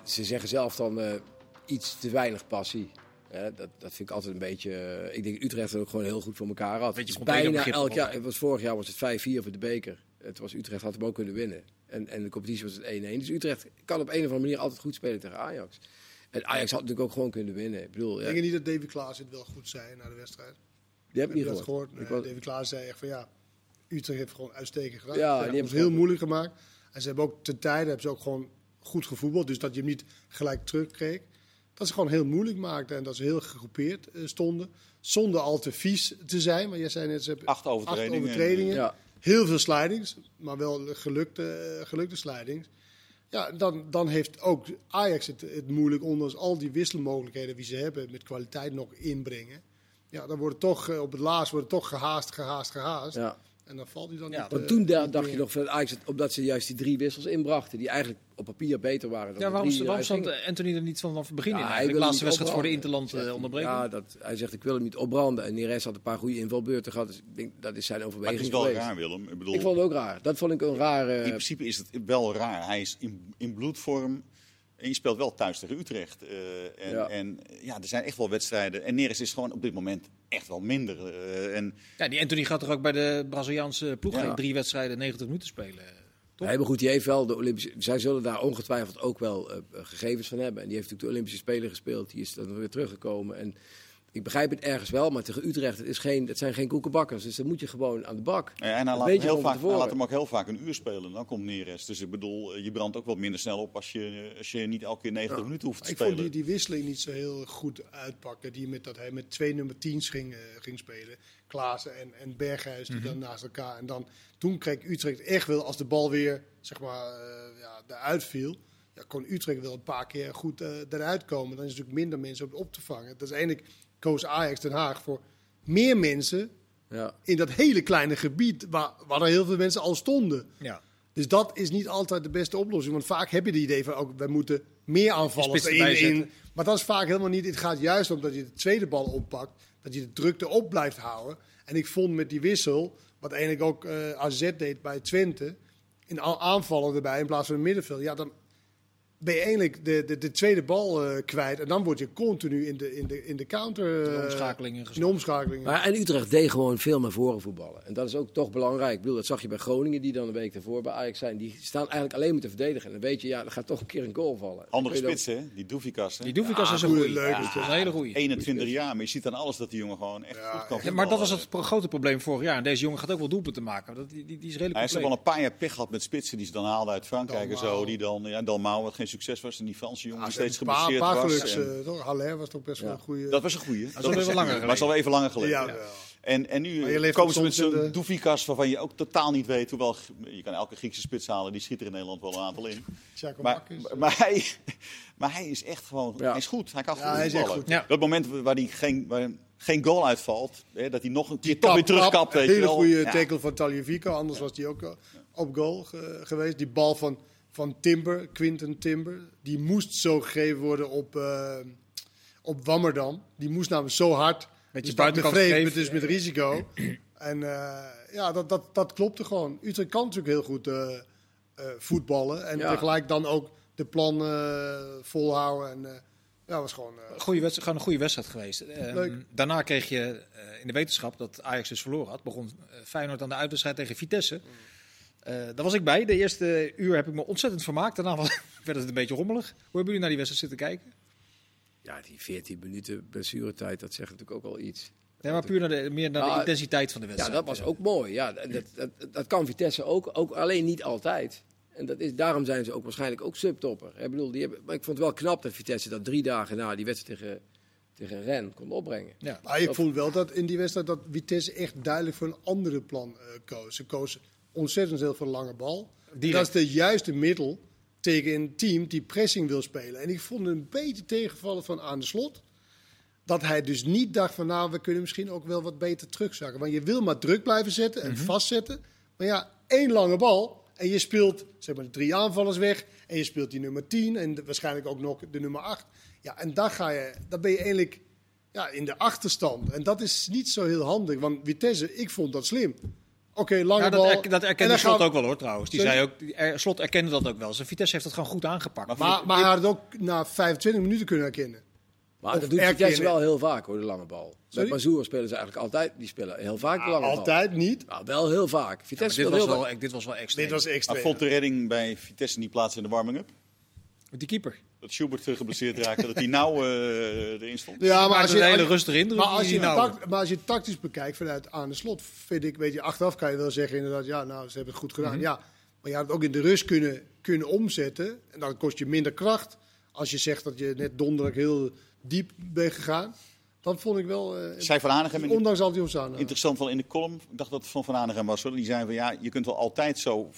ze zeggen zelf dan iets te weinig passie. Dat, dat vind ik altijd een beetje. ik denk Utrecht het ook gewoon heel goed voor elkaar had. Beetje bijna elk jaar. Het was vorig jaar was het 5-4 voor de beker. Het was Utrecht had hem ook kunnen winnen. En, en de competitie was het 1-1. Dus Utrecht kan op een of andere manier altijd goed spelen tegen Ajax. En Ajax had natuurlijk ook gewoon kunnen winnen. Ik bedoel, ja, Denk je niet dat David Klaas het wel goed zei na de wedstrijd? die heb ik Heb niet gehoord. gehoord? Nee, was- David Klaas zei echt van ja, Utrecht heeft gewoon uitstekend gedaan. Ja, Ze die hebben het heel moeilijk gemaakt. En ze hebben ook ten tijde hebben ze ook gewoon goed gevoetbald. Dus dat je hem niet gelijk terugkreeg. Dat ze gewoon heel moeilijk maakten en dat ze heel gegroepeerd eh, stonden. Zonder al te vies te zijn. Maar jij zei net, ze hebben Acht overtredingen. overtredingen. Ja. Heel veel slidings, maar wel gelukte, eh, gelukte slidings. Ja, dan, dan heeft ook Ajax het, moeilijk onder al die wisselmogelijkheden die ze hebben met kwaliteit nog inbrengen. Ja, dan wordt het toch eh, op het laatst wordt toch gehaast, gehaast, gehaast. Ja. En dan valt hij dan Ja, niet. Want eh, toen dacht je nog van Ajax, omdat ze juist die drie wissels inbrachten, die eigenlijk op papier beter waren. Dan Ja, de waarom, drie waarom eruit stond. Anthony er niet vanaf het begin Ja, in? hij wil laatste wedstrijd voor de Interland eh, onderbreken. Ja, dat, hij zegt ik wil hem niet opbranden. En Neres had een paar goede invalbeurten gehad. Dus ik denk dat is zijn Maar overweging het is wel geweest. raar, Willem. Ik bedoel, Ik vond het ook raar. Dat vond ik een rare... in principe is het wel raar. Hij is in, in bloedvorm. En je speelt wel thuis tegen Utrecht. eh, en, Ja. en ja, er zijn echt wel wedstrijden. En Neres is gewoon op dit moment echt wel minder. eh, en Ja, die Anthony gaat er ook bij de Braziliaanse ploeg Ja. drie wedstrijden 90 minuten spelen. Toch? Nee, maar goed, die heeft wel de Olympische... Zij zullen daar ongetwijfeld ook wel eh, gegevens van hebben. En die heeft natuurlijk de Olympische Spelen gespeeld. Die is dan weer teruggekomen. En ik begrijp het ergens wel, maar tegen Utrecht, het, is geen, het zijn geen koekenbakkers. Dus dan moet je gewoon aan de bak. Ja, en hij laat, weet hem je heel vaak, hij laat hem ook heel vaak een uur spelen. Dan komt Neres. Dus ik bedoel, eh, je brandt ook wat minder snel op als je, als je niet elke keer 90 minuten hoeft te Ik spelen. vond die, die wisseling niet zo heel goed uitpakken. Die met, dat hij met twee nummer 10's ging, eh, ging spelen. Klaassen en, en Berghuis die dan naast elkaar. En dan, toen kreeg Utrecht echt wel, als de bal weer zeg maar, eh, ja, eruit viel. Ja, kon Utrecht wel een paar keer goed eh, eruit komen. Dan is er natuurlijk minder mensen op, op te vangen. Dat is eigenlijk koos Ajax Den Haag voor meer mensen Ja. in dat hele kleine gebied waar, waar er heel veel mensen al stonden. Ja. Dus dat is niet altijd de beste oplossing. Want vaak heb je het idee van, ook, we moeten meer aanvallen. erbij zetten. Maar dat is vaak helemaal niet. Het gaat juist om dat je de tweede bal oppakt. Dat je de drukte op blijft houden. En ik vond met die wissel, wat eigenlijk ook eh, AZ deed bij Twente, in a- aanvallen erbij in plaats van een middenveld. Ja, dan ben je eigenlijk de, de, de tweede bal eh, kwijt. En dan word je continu in de, in de, in de counter... De eh, omschakelingen in de gestopt. omschakeling. Maar en Utrecht deed gewoon veel naar voren voetballen. En dat is ook toch belangrijk. Ik bedoel, dat zag je bij Groningen, die dan een week daarvoor bij Ajax zijn. Die staan eigenlijk alleen moeten verdedigen. En dan weet je, ja, er gaat toch een keer een goal vallen. Andere spitsen, hè? die Doefikas. Die Doefikas Ja, is een goeie, goeie. leuk, Ja, is een hele goeie. 21 jaar, maar je ziet aan alles dat die jongen gewoon echt Ja, goed kan Ja, maar dat was het pro- grote probleem vorig jaar. En deze jongen gaat ook wel doelpunten maken. Dat, die, die, die is redelijk Hij heeft wel een paar jaar pech gehad met spitsen die ze dan haalden uit Frankrijk en zo. Die dan, ja, Dalmau, wat geen succes was. En die Franse jongen die Ja, steeds een paar, geblesseerd paar was. geluks, En- eh, toch? Haller was toch best wel een goede. dat was een is alweer was wel langer Maar is alweer even langer geleden. ja. En, en nu komen ze met zo'n de- waarvan je ook totaal niet weet. Hoewel, je kan elke Griekse spits halen, die schiet er in Nederland wel een aantal in. Maar, Giacomakis. maar, hij, (laughs) maar hij is echt gewoon, Ja. hij is goed. Hij kan Ja, goed hij voetballen. goed. Ja. Dat moment waar hij geen, waar geen goal uitvalt, hè, dat hij nog een keer toch weer kap- terugkapt. je hele goede Ja. tackle van Taljevico, anders was die ook eh, op goal ge- geweest. Die bal van, van Timber, Quinten Timber, die moest zo gegeven worden op, eh, op Wammerdam. Die moest namelijk zo hard. Beetje dus buitenkant gegeven. dus met risico. (clears throat) en eh, ja, dat, dat, dat klopte gewoon. Utrecht kan natuurlijk heel goed eh, voetballen. En Ja. tegelijk dan ook de plan volhouden. En ja, was gewoon... eh, Goeie wedstrijd, gewoon een goede wedstrijd geweest. Ehm, Leuk. Daarna kreeg je in de wetenschap dat Ajax dus verloren had. Begon Feyenoord aan de uitwedstrijd tegen Vitesse. Eh, daar was ik bij. De eerste uur heb ik me ontzettend vermaakt. Daarna was, (laughs) werd het een beetje rommelig. Hoe hebben jullie naar die wedstrijd zitten kijken? Ja, die 14 minuten blessuretijd, dat zegt natuurlijk ook wel iets. Nee, maar puur naar de, meer naar de Ah, intensiteit van de Ja, wedstrijd. dat was ook mooi. Ja, dat, dat, dat kan Vitesse ook, ook, alleen niet altijd. En dat is, daarom zijn ze ook waarschijnlijk ook subtopper. Ik, bedoel, die hebben, maar ik vond het wel knap dat Vitesse dat drie dagen na die wedstrijd tegen, tegen Ren kon opbrengen. Ja. Maar ik vond wel dat in die wedstrijd dat Vitesse echt duidelijk voor een andere plan eh, koos. Ze koos ontzettend heel voor de lange bal. Direct. Dat is de juiste middel tegen een team die pressing wil spelen. En ik vond het een beetje tegenvallen van aan de slot. Dat hij dus niet dacht van nou, we kunnen misschien ook wel wat beter terugzakken. Want je wil maar druk blijven zetten en vastzetten. Maar ja, één lange bal en je speelt zeg maar de drie aanvallers weg. En je speelt die nummer 10 en de- waarschijnlijk ook nog de nummer 8. Ja, en daar, ga je, daar ben je eigenlijk ja, in de achterstand. En dat is niet zo heel handig. Want Vitesse, ik vond dat slim. Oké, lange Ja, dat, bal. er, dat En erkende Slot gaan- ook wel hoor trouwens. Die Sorry? zei ook, die er- Slot erkende dat ook wel. Zijn Vitesse heeft dat gewoon goed aangepakt. Maar, maar hij had het ook na 25 minuten kunnen herkennen. Maar Of dat doet. Vitesse wel heel vaak hoor, de lange bal. Sorry? Met Mazur spelen ze eigenlijk altijd, die spelen heel vaak de lange bal. Altijd niet. Nou, wel heel vaak. Ja, maar Vitesse dit, speelt was heel wel, dit was wel extreem. Dit was extra. Maar vond de redding bij Vitesse die plaats in de warming-up? Met die keeper. Dat Schubert eh, geblesseerd raakte, dat hij nou eh, erin stond? Ja, maar Maar als een je, hele je- rustige indruk. maar als, je nou- tact- maar als je het tactisch bekijkt vanuit aan de slot, vind ik, weet je, achteraf kan je wel zeggen inderdaad, ja, nou, ze hebben het goed gedaan. Mhm. Ja, maar je had het ook in de rust kunnen, kunnen omzetten. En dan kost je minder kracht. Als je zegt dat je net donderdag heel diep bent gegaan, dan vond ik wel, eh, Zei Van de ondanks al die omstaan. Interessant wel in de column, ik dacht dat het van Van Hanegem was, hoor. die zei van ja, je kunt wel altijd zo,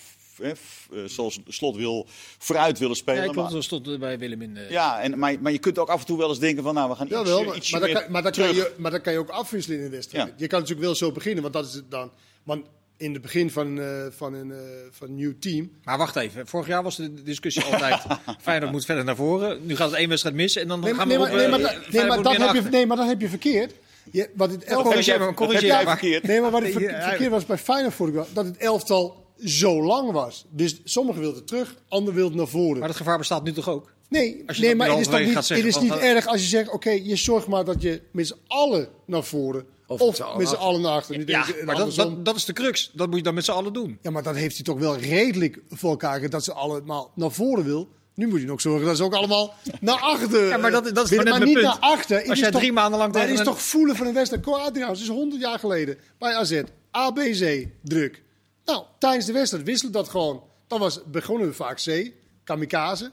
zoals Slot wil, vooruit willen spelen. Ja, ik maar, klopt, dat stond bij Willem in de... ja, en, maar, maar je kunt ook af en toe wel eens denken van nou, we gaan iets, Jawel, maar, ietsje maar, dan meer kan, maar, dan kan je, maar dan kan je ook afwisselen in een wedstrijd. Ja. Je kan natuurlijk wel zo beginnen, want dat is het dan. Want in het begin van, eh, van, een, eh, van een nieuw team. Maar wacht even. Vorig jaar was de discussie altijd... (laughs) Feyenoord moet verder naar voren. Nu gaat het één wedstrijd mis en dan Nee, gaan maar, we nee, op... maar, nee, eh, maar, dat- nee, maar dat heb je, nee, maar dat heb je verkeerd. Je, wat het elftal, corrigeer corrigeer verkeerd. Nee, maar wat ver- (laughs) Ja, verkeerd was bij Feyenoord vorig jaar, dat het elftal zo lang was. Dus sommigen wilden terug, anderen wilden naar voren. Maar dat gevaar bestaat nu toch ook? Nee, Als je nee maar het is toch niet, zeggen, het is niet erg als je zegt, oké, je zorgt maar dat je met z'n allen naar voren. Of Of, met z'n allen naar achter. Nu Ja, maar dat, dat, dat is de crux. Dat moet je dan met z'n allen doen. Ja, maar dat heeft hij toch wel redelijk voor elkaar dat ze allemaal naar voren wil. Nu moet je nog zorgen dat ze ook allemaal (laughs) naar achter. Ja, maar dat- dat is maar niet punt. naar achter. Het Als is jij toch- drie maanden lang Dat is een- toch voelen van een wedstrijd. Ko Adriaans is 100 jaar geleden bij AZ. ABC, druk. Nou, tijdens de wedstrijd wisselde dat gewoon. Dan was, begonnen we vaak C, kamikaze.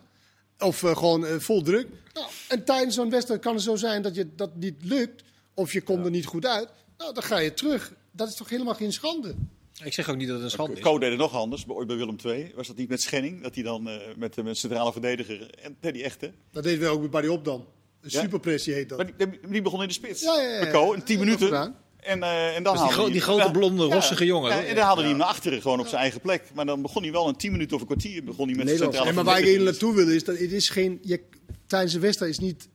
Of eh, gewoon eh, vol druk. Nou, en tijdens zo'n wedstrijd kan het zo zijn dat je dat niet lukt. Of je komt er niet goed uit. Nou, dan ga je terug. Dat is toch helemaal geen schande? Ik zeg ook niet dat het een schande is. Co deed het nog anders, bij- ooit bij Willem II. Was dat niet met Schenning? Dat hij dan eh, met de centrale verdediger, en nee, die echte. Dat deden we ook bij die Opdam. Een Ja? superpressie heet dat. Maar die, die begon in de spits. Ja, ja, ja. Co, in 10 Dat minuten. En, uh, en dan dus die, gro die grote blonde, rossige jongen. Ja, en dan haalde hij hem naar achteren, gewoon op zijn eigen plek. Maar dan begon hij wel een 10 minuten of een kwartier begon hij met de centrale nee, Maar waar ik even naartoe wil is, dat het is geen... Je, tijdens de wedstrijd is niet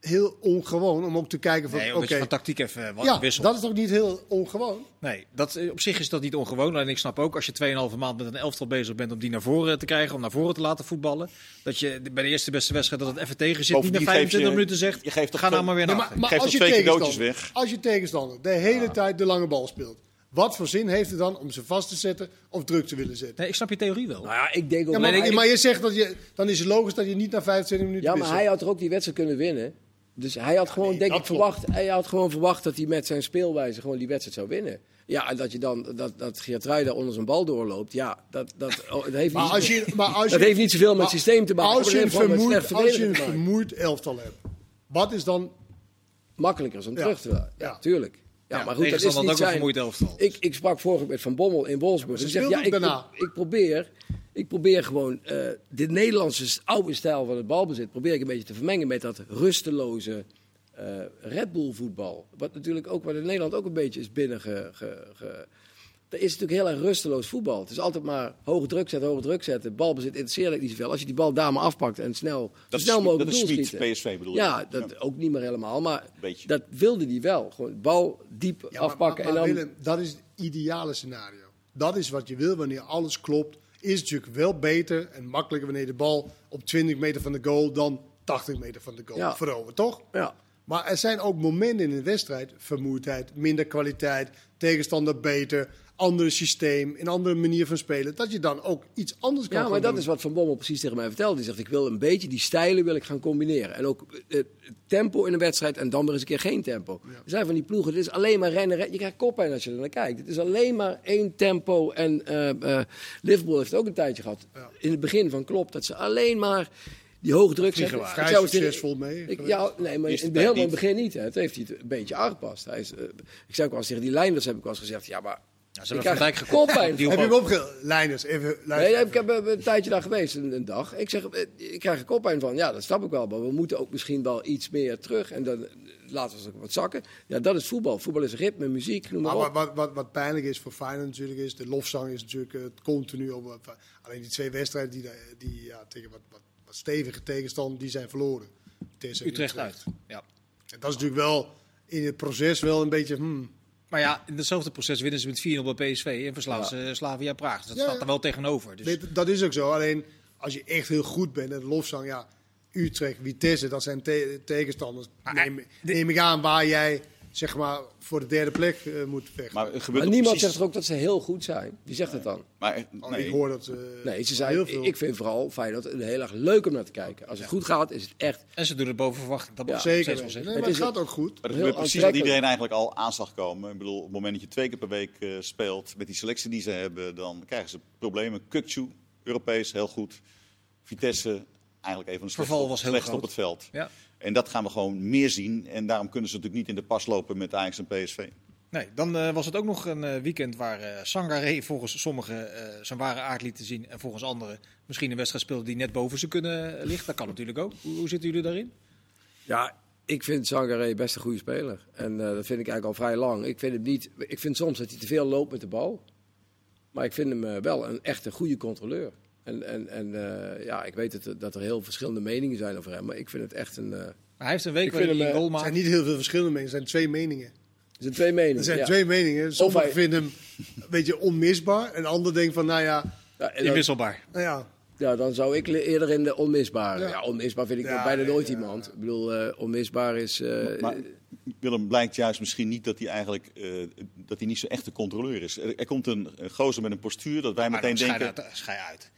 heel ongewoon om ook te kijken van... Nee, oké, van tactiek even wat ja, dat is toch niet heel ongewoon? Nee, dat, eh, op zich is dat niet ongewoon. En ik snap ook als je 2,5 maand met een elftal bezig bent om die naar voren te krijgen, om naar voren te laten voetballen. Dat je bij de eerste beste wedstrijd dat het even tegen zit. Bovendien niet na 25 geef je- minuten zegt, je geeft toch ga nou maar weer Nee, naar maar, achteren. maar Geef als, je toch twee cadeautjes tegenstander, weg? als je tegenstander de hele tijd de lange bal speelt, wat voor zin heeft het dan om ze vast te zetten of druk te willen zetten? Nee, ik snap je theorie wel. Nou ja, ik denk ook... Ja, maar, nee, ik- maar je zegt dat je, dan is het logisch dat je niet na 25 minuten Ja, maar wisselt. hij had er ook die wedstrijd kunnen winnen. Dus hij had gewoon, nee, denk ik, verwacht, hij had gewoon verwacht dat hij met zijn speelwijze gewoon die wedstrijd zou winnen. Ja, en dat je dan dat, dat onder zijn bal doorloopt. Ja, dat, dat, oh, dat heeft Maar niet, als je, (laughs) maar als dat je, heeft niet zoveel met het systeem te maken. Als maar je, een vermoeid, als je een vermoeid elftal hebt, wat is dan... Makkelijker is om Ja. terug te Ja, Ja. tuurlijk. Ja, Ja, maar goed, dat is niet ook een zijn... vermoeid elftal. Ik, ik sprak vorige week met Van Bommel in Wolfsburg. ze en die zegt, ja, ik, daarna. ik, probeer, ik probeer gewoon eh de Nederlandse oude stijl van het balbezit... probeer ik een beetje te vermengen met dat rusteloze eh Red Bull voetbal. Wat natuurlijk ook wat in Nederland ook een beetje is binnen ge, ge, ge- er is natuurlijk heel erg rusteloos voetbal. Het is altijd maar hoge druk zetten, hoge druk zetten. Balbezit interesseert ik niet zoveel. Als je die bal daar maar afpakt en snel, zo Dat is, snel mogelijk dat is. PSV bedoel je? Ja, dat ook niet meer helemaal. Maar Beetje. dat wilde hij wel. Gewoon bal diep Ja, maar- afpakken. maar, maar en dan, Willem, dat is het ideale scenario. Dat is wat je wil wanneer alles klopt. Is natuurlijk wel beter en makkelijker wanneer de bal op 20 meter van de goal dan 80 meter van de goal Ja. verovert, toch? ja. Maar er zijn ook momenten in een wedstrijd, vermoeidheid, minder kwaliteit, tegenstander beter, ander systeem, een andere manier van spelen, dat je dan ook iets anders kan ja, maar dat doen. is wat Van Bommel precies tegen mij vertelde. Die zegt, ik wil een beetje die stijlen wil ik gaan combineren. En ook eh, het tempo in een wedstrijd en dan weer eens een keer geen tempo. Er zijn van die ploegen, het is alleen maar rennen, rennen. Je krijgt koppijn als je er naar kijkt. Het is alleen maar één tempo. En eh eh, Liverpool heeft het ook een tijdje gehad. In het begin van Klopp, dat ze alleen maar die hoge druk zetten. Vrij zou succesvol mee. Ik, ja, nee, maar in Eerste het, begin, in het niet. begin niet. Hè. Het heeft hij een beetje aangepast. Hij is, eh, ik zei ook wel eens tegen die Leinders heb ik wel eens gezegd, ja, maar Ja, ik ze hebben Van krijg Dijk gekocht. koppijn. Die Heb je hem ook- opge... Leiders, even Nee, ik heb eh, een tijdje daar geweest, een, een dag. Ik zeg, eh, ik krijg er koppijn van. Ja, dat snap ik wel. Maar we moeten ook misschien wel iets meer terug. En dan laten we wat zakken. Ja, dat is voetbal. Voetbal is ritme, muziek, noem maar Maar op. wat, wat, wat, pijnlijk is voor Feyenoord natuurlijk is, de lofzang is natuurlijk het continu op. alleen die twee wedstrijden die, daar- die ja, tegen wat stevige tegenstand, die zijn verloren. En Utrecht uit. Ja. En dat is natuurlijk wel in het proces wel een beetje. Hmm, Maar ja, in hetzelfde proces winnen ze met 4-0 bij PSV en verslaan ze Slavia Praag. Dus dat Ja, staat er wel tegenover. Dus dit- dat is ook zo. Alleen als je echt heel goed bent, en de lofzang, ja, Utrecht, Vitesse, dat zijn te- tegenstanders. Maar, Neem, neem ik aan waar jij zeg maar voor de derde plek eh, moet vechten. Maar, het gebeurt Maar ook niemand precies- zegt toch ook dat ze heel goed zijn? Wie zegt het dan? Maar, eh, Oh, nee. Ik hoor dat. eh, Nee, ze heel zijn, veel. ik vind vooral Feyenoord heel erg leuk om naar te kijken. Als het goed gaat, is het echt... En ze doen het boven verwachting. Dat ik Zeker. wel. Nee, maar Het het gaat ook goed. Maar dat Heel gebeurt precies wat iedereen eigenlijk al aan zag komen. Ik bedoel, op het moment dat je twee keer per week eh, speelt met die selectie die ze hebben, dan krijgen ze problemen. Kukcu, Europees, heel goed. Vitesse, eigenlijk een van de slechtste, was heel slechtste op het veld. Ja. En dat gaan we gewoon meer zien. En daarom kunnen ze natuurlijk niet in de pas lopen met Ajax en PSV. Nee, dan eh, was het ook nog een eh, weekend waar eh Sangaré volgens sommigen eh, zijn ware aard liet zien. En volgens anderen misschien een wedstrijd speelde die net boven ze kunnen liggen. Dat kan natuurlijk ook. Hoe, hoe zitten jullie daarin? Ja, ik vind Sangaré best een goede speler. En eh, dat vind ik eigenlijk al vrij lang. Ik vind, hem niet, ik vind soms dat hij te veel loopt met de bal. Maar ik vind hem wel een echt een goede controleur. En, en, en eh, ja, ik weet dat, dat er heel verschillende meningen zijn over hem. Maar ik vind het echt een... eh, Maar hij heeft een week Ik waarin vind hij hem, een goal Er zijn niet heel veel verschillende meningen. Er zijn twee meningen. er zijn twee meningen. Er zijn ja. twee meningen. Sommigen hij- vinden hem een beetje onmisbaar. En anderen denken van, nou ja, Ja, Inwisselbaar. nou ja. Ja, dan zou ik eerder in de onmisbare. Ja. Ja, onmisbaar vind ik Ja, nog bijna nooit ja. iemand. Ik bedoel, eh, onmisbaar is... eh, Maar Willem blijkt juist misschien niet dat hij eigenlijk eh, dat hij niet zo'n echte controleur is. Er, er komt een, een gozer met een postuur dat wij Maar meteen denken... uit, schei uit.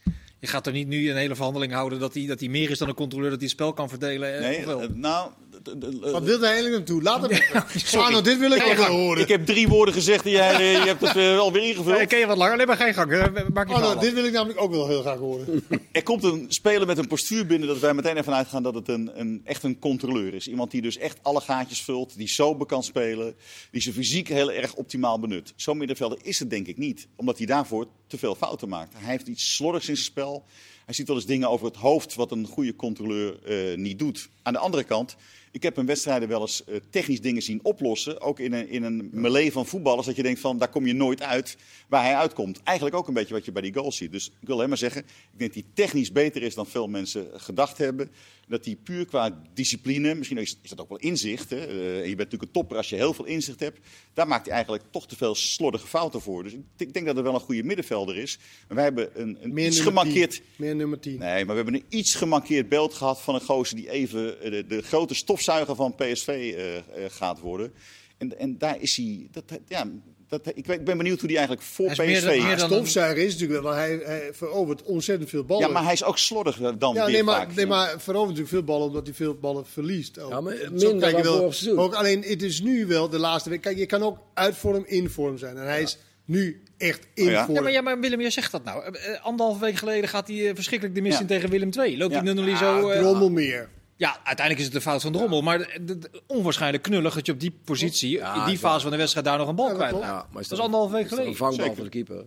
Je gaat er niet nu een hele verhandeling houden dat hij, dat hij meer is dan een controleur, dat hij het spel kan verdelen. eh, Nee, of wel? eh, nou... d- Wat wil hij eigenlijk naartoe? Laat hem. (laughs) sorry. Sano, dit wil ik wel horen. Ik heb drie woorden gezegd en jij eh, je hebt het eh, alweer ingevuld. ik ken je wat langer, nee, maar geen gang. eh, Maak je Oh, nou, dit wil ik namelijk ook wel heel graag horen. (laughs) Er komt een speler met een postuur binnen dat wij meteen ervan uitgaan dat het een, een, echt een controleur is. Iemand die dus echt alle gaatjes vult, die sober kan spelen, die zijn fysiek heel erg optimaal benut. Zo'n middenvelder is het denk ik niet, omdat hij daarvoor te veel fouten maakt. Hij heeft iets slordigs in zijn spel. Hij ziet wel eens dingen over het hoofd wat een goede controleur eh, niet doet. Aan de andere kant, ik heb een wedstrijden wel eens eh, technisch dingen zien oplossen. Ook in een, in een melee van voetballers. Dat je denkt van, daar kom je nooit uit waar hij uitkomt. Eigenlijk ook een beetje wat je bij die goals ziet. Dus ik wil helemaal zeggen, ik denk dat hij technisch beter is dan veel mensen gedacht hebben. Dat hij puur qua discipline, misschien is, is dat ook wel inzicht. Hè? Eh, je bent natuurlijk een topper als je heel veel inzicht hebt. Daar maakt hij eigenlijk toch te veel slordige fouten voor. Dus ik, ik denk dat er wel een goede middenvelder is. Maar wij hebben een, een Meer iets. 10. Meer nummer 10. Nee, maar we hebben een iets gemankeerd beeld gehad van een gozer die even eh, de, de grote stofzuiger van PSV eh, eh, gaat worden. En, en daar is hij. Dat, ja, dat, ik, ben- ik ben benieuwd hoe hij eigenlijk voor Hij meer PSV. dan- meer dan- stofzuiger is natuurlijk wel, want hij, hij verovert ontzettend veel ballen. ja, maar hij is ook slordiger dan Ja, nee, maar, vaak. nee, maar verovert natuurlijk veel ballen omdat hij veel ballen verliest. ook. Ja, maar Zo minder je wel-. Ook alleen, het is nu wel de laatste week. Kijk, je kan ook uit vorm, in vorm zijn. En hij is nu echt in Oh ja? vorm. Ja, maar, ja, maar Willem, jij zegt dat nou. Eh, anderhalve week geleden gaat hij verschrikkelijk de mis Ja. in tegen Willem II. Loopt Ja. die Nunnally Ah, zo... eh, Drommel meer. Ja, uiteindelijk is het de fout van Drommel. Maar de- de- de- onwaarschijnlijk knullig dat je op die positie, Ja, in die fase van de wedstrijd, daar nog een bal Ja, kwijt. Ja, maar is Dat is anderhalve week geleden. Een vangbal Zeker. voor de keeper.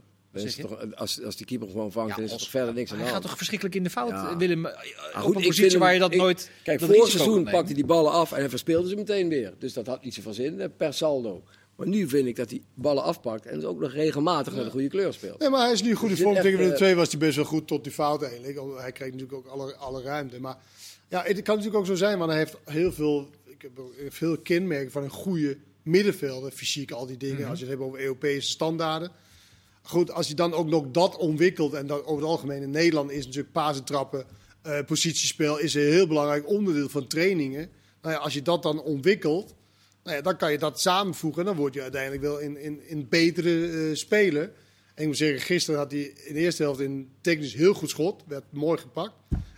Toch, als, als die keeper gewoon vangt, Ja, dan is er verder niks aan de Hij gaat toch verschrikkelijk in de fout, Ja. Willem. eh, Maar op goed, een ik positie hem- waar je dat ik- nooit... Kijk, dat vorig seizoen pakte hij die ballen af en hij verspeelde ze meteen weer. Dus dat had niet zoveel zin eh, per saldo. Maar nu vind ik dat hij ballen afpakt en dus ook nog regelmatig naar de goede kleur speelt. Nee, maar hij is nu goed in Dus vorm. Tegen Willem eh, II was hij best wel goed tot die fout eigenlijk. Hij kreeg natuurlijk ook alle, alle ruimte. Maar ja, het kan natuurlijk ook zo zijn, want hij heeft heel veel, ik heb veel kenmerken van een goede middenvelder. Fysiek, al die dingen. Als je het hebt over Europese standaarden. Goed, als je dan ook nog dat ontwikkelt. En dat over het algemeen in Nederland is natuurlijk pasentrappen, eh positiespel is een heel belangrijk onderdeel van trainingen. Nou ja, als je dat dan ontwikkelt, nou ja, dan kan je dat samenvoegen. En dan word je uiteindelijk wel in, in, in betere eh, speler. En ik moet zeggen, gisteren had hij in de eerste helft in technisch heel goed schot. Werd mooi gepakt.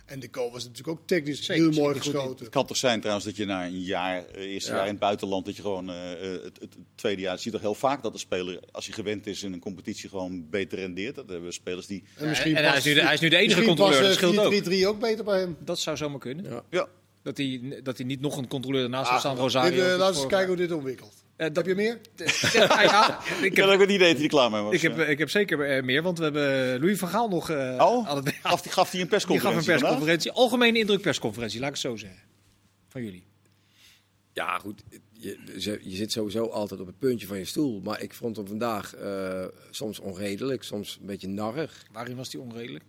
En de goal was natuurlijk ook technisch Zeker, heel mooi goed. geschoten. Het kan toch zijn trouwens dat je na een jaar, eh, eerste Ja. jaar in het buitenland, dat je gewoon eh, eh, het, het, het tweede jaar, het ziet toch heel vaak dat de speler, als hij gewend is in een competitie, gewoon beter rendeert. Dat hebben we spelers die... En, misschien en hij is nu de- hij is nu de enige controleur, past, dat eh, scheelt ook. 4-3-3 ook beter bij hem. Dat zou zomaar kunnen. Ja. Ja, Dat hij, dat hij niet nog een controleur ernaast Ah, heeft staan, Rosario. laten we eens kijken hoe dit ontwikkelt. Eh, dat Heb je meer? (laughs) Ja, ja, ik ik heb, ook het idee dat hij klaar mee was. ik heb, ik heb zeker eh, meer, want we hebben Louis van Gaal nog eh, Oh, aan het gaf, die, gaf hij een Die gaf een persconferentie vandaag? persconferentie. Algemene indruk persconferentie, laat ik het zo zeggen. Van jullie. Ja, goed. Je, je zit sowieso altijd op het puntje van je stoel. Maar ik vond hem vandaag eh, soms onredelijk, soms een beetje narrig. Waarin was die onredelijk?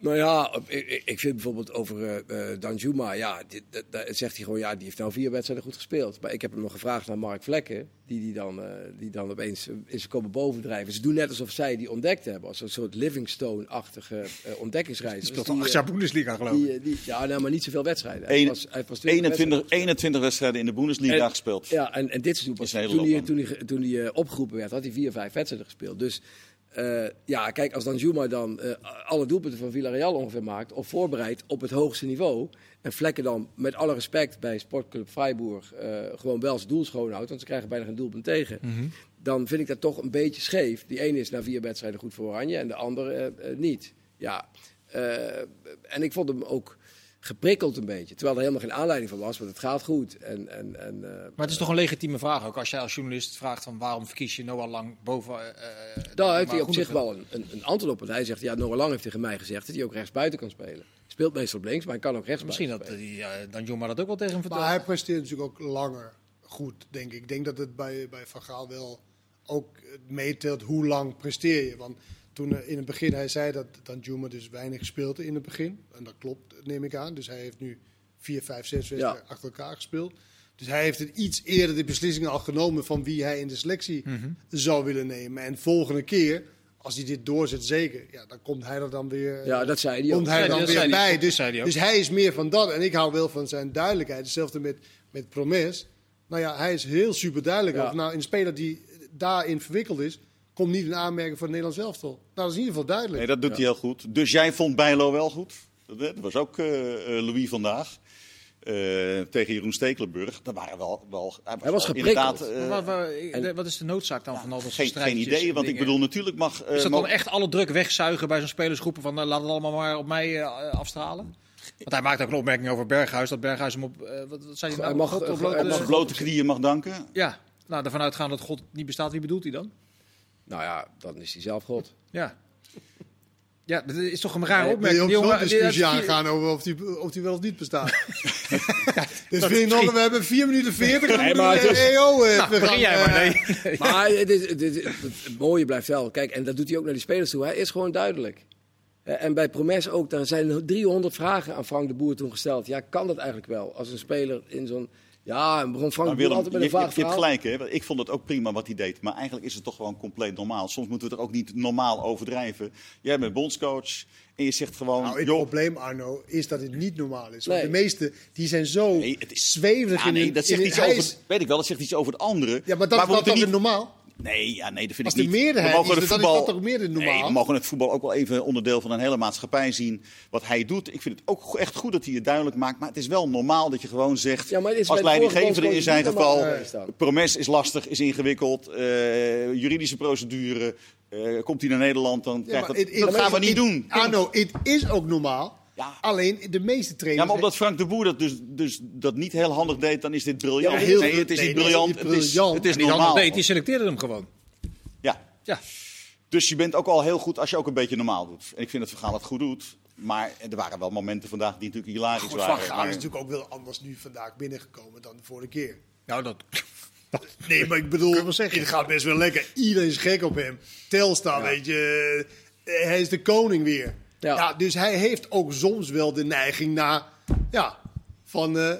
Nou ja, ik, ik- ik vind bijvoorbeeld over eh eh, Danjuma, ja, dit, dat, dat zegt hij gewoon, ja, die heeft nou vier wedstrijden goed gespeeld. Maar ik heb hem nog gevraagd naar Mark Vlekken, die, die, dan, eh, die dan opeens is komen bovendrijven. Ze doen net alsof zij die ontdekt hebben, als een soort Livingstone-achtige eh, ontdekkingsreis. Die speelt al acht jaar Bundesliga, geloof ik. die, die, Ja, nou, maar niet zoveel wedstrijden. Hij was, hij was 20 21, wedstrijden 21 wedstrijden in de Bundesliga En- gespeeld. ja, en, en dit seizoen pas. zijn Toen hij, toen hij, toen hij opgeroepen werd, had hij vier, vijf wedstrijden gespeeld. Dus eh, ja, kijk, als dan Juma dan eh, alle doelpunten van Villarreal ongeveer maakt, of voorbereidt op het hoogste niveau, en Vlekken dan met alle respect bij Sportclub Freiburg eh, gewoon wel zijn doel schoonhoudt, want ze krijgen bijna geen doelpunt tegen, Mhm. dan vind ik dat toch een beetje scheef. Die ene is na vier wedstrijden goed voor Oranje en de andere niet. Ja, en ik vond hem ook geprikkeld een beetje. Terwijl er helemaal geen aanleiding voor was, want het gaat goed. En, en, en, eh, Maar het is toch een legitieme vraag ook. Als jij als journalist vraagt van waarom verkies je Noah Lang boven... eh, eh, Daar heeft hij maar op zich wel een, een, een antwoord op. Want hij zegt, ja, Noah Lang heeft tegen mij gezegd dat hij ook rechtsbuiten kan spelen. Speelt meestal op links, maar hij kan ook rechtsbuiten Misschien dat spelen. die, eh, dan Joma dat ook wel tegen hem vertelt. Maar hij presteert natuurlijk ook langer goed, denk ik. Ik denk dat het bij, bij Van Gaal wel ook meetelt hoe lang presteer je. Want toen eh, in het begin hij zei dat Danjuma dus weinig speelde in het begin. En dat klopt, neem ik aan. Dus hij heeft nu vier, vijf, zes wedstrijden achter elkaar gespeeld. Dus hij heeft het iets eerder de beslissingen al genomen van wie hij in de selectie zou willen nemen. En volgende keer, als hij dit doorzet, zeker, ja, dan komt hij er dan weer. Ja, dat zei hij ook. komt hij Ja, er dan weer bij. Dus, zei hij ook. dus hij is meer van dat. En ik hou wel van zijn duidelijkheid. Hetzelfde met, met Promes. Nou ja, hij is heel super duidelijk. Ja. over. Nou, een speler die daarin verwikkeld is, komt niet in aanmerking voor het Nederlands elftal. Nou, dat is in ieder geval duidelijk. Nee, dat doet hij heel goed. Dus jij vond Bijlo wel goed? Dat, dat was ook eh, eh, Louis vandaag. Eh, tegen Jeroen Stekelenburg. Dat waren wel, wel, Hij was geprikkeld. inderdaad, eh, Maar waar- waar- en- de- wat is de noodzaak dan van al dat soort geen, geen idee. Want ik bedoel, natuurlijk mag... eh, Is dat dan echt alle druk wegzuigen bij zo'n spelersgroepen van eh, laat het allemaal maar op mij eh, afstralen? Want hij maakt ook een opmerking over Berghuis, dat Berghuis hem op, eh, wat, wat zei hij Hij nou? mag- God op hij blote- mag- blote knieën mag danken. Ja, nou, ervan uitgaan dat God niet bestaat, wie bedoelt hij dan? Nou ja, dan is hij zelf God. Ja. Ja, dat is toch een rare Wil opmerking. je zo'n discussie aangaan over of die, of die wel of niet bestaat? dus vind ik nog, we hebben 4 minuten 40 en Nee, maar het is- EO... eh, Nou, gaan, jij maar. eh, Nee. (laughs) Maar het, is, het, is- het mooie blijft wel. Kijk, en dat doet hij ook naar die spelers toe. Hij is gewoon duidelijk. En bij Promes ook, daar zijn 300 vragen aan Frank de Boer toen gesteld. Ja, kan dat eigenlijk wel? Als een speler in zo'n... Ja, en begon Frank Willem, altijd met je, een je, vaag je hebt verhaal. gelijk, hè? Ik vond het ook prima wat hij deed. Maar eigenlijk is het toch gewoon compleet normaal. Soms moeten we het er ook niet normaal overdrijven. Jij bent bondscoach en je zegt gewoon... Nou, het joh, probleem, Arno, is dat het niet normaal is. Want Nee. de meesten die zijn zo Nee, het is- zweverig ja, in nee, hun- dat zegt in iets over, weet ik wel, dat zegt iets over het andere. Ja, maar dat we is dat toch niet- normaal? Nee, ja, nee, dat vind Als ik de niet. meerderheid we mogen is, het dan is voetbal... dat toch meer dan normaal? Nee, we mogen het voetbal ook wel even onderdeel van een hele maatschappij zien. Wat hij doet. Ik vind het ook echt goed dat hij het duidelijk maakt. Maar het is wel normaal dat je gewoon zegt... Ja, maar het is als de leidinggevende in zijn geval... Promes is lastig, is ingewikkeld. eh, juridische procedure. eh, komt hij naar Nederland, dan krijgt maar dat... dat gaan we niet doen. Arno, het is ook normaal. Ja. Alleen de meeste Ja, trainers... maar omdat Frank de Boer dat dus, dus dat niet heel handig deed, dan is dit briljant. Ja, heel- nee, het is nee, niet briljant. niet Het is, briljant. het is Die normaal. Normaal. deed, die selecteerde hem gewoon. Ja. Ja. Dus je bent ook al heel goed als je ook een beetje normaal doet. En ik vind dat Vergaal het goed doet. Maar er waren wel momenten vandaag die natuurlijk hilarisch Goed, waren. Van Maar- is natuurlijk ook wel anders nu vandaag binnengekomen dan de vorige keer. Nou, dat... (laughs) Nee, maar ik bedoel, het gaat best wel lekker. Iedereen is gek op hem. Telstar, weet je, eh, hij is de koning weer. Ja. Ja. dus hij heeft ook soms wel de neiging naar, ja, van, eh,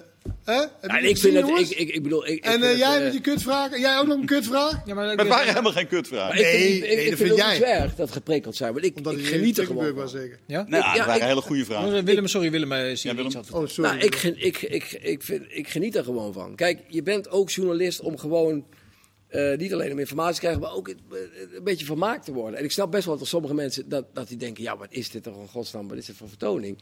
hè? Ja, ik vind dat, jongens? ik, ik, ik bedoel... Ik, En vind eh, het, jij eh, met je kutvraag? Jij ook nog een kutvraag? Ja, maar Maar het waren helemaal geen kutvragen. vind, Nee, ik, ik, nee, ik dat vind vind het jij. erg dat geprikkeld zijn. Want ik, Omdat ik geniet er gewoon was van. zeker. Ja? Nou, ja, het waren ik- hele goede vragen. Willem, sorry Willem, zie je Willem. iets. Oh, sorry. Nou, ik, gen- ik, ik, ik, vind, ik geniet er gewoon van. Kijk, je bent ook journalist om gewoon eh, niet alleen om informatie te krijgen, maar ook een, een beetje vermaakt te worden. En ik snap best wel dat sommige mensen dat, dat die denken: ja, wat is dit toch een godsnaam, wat is dit voor vertoning?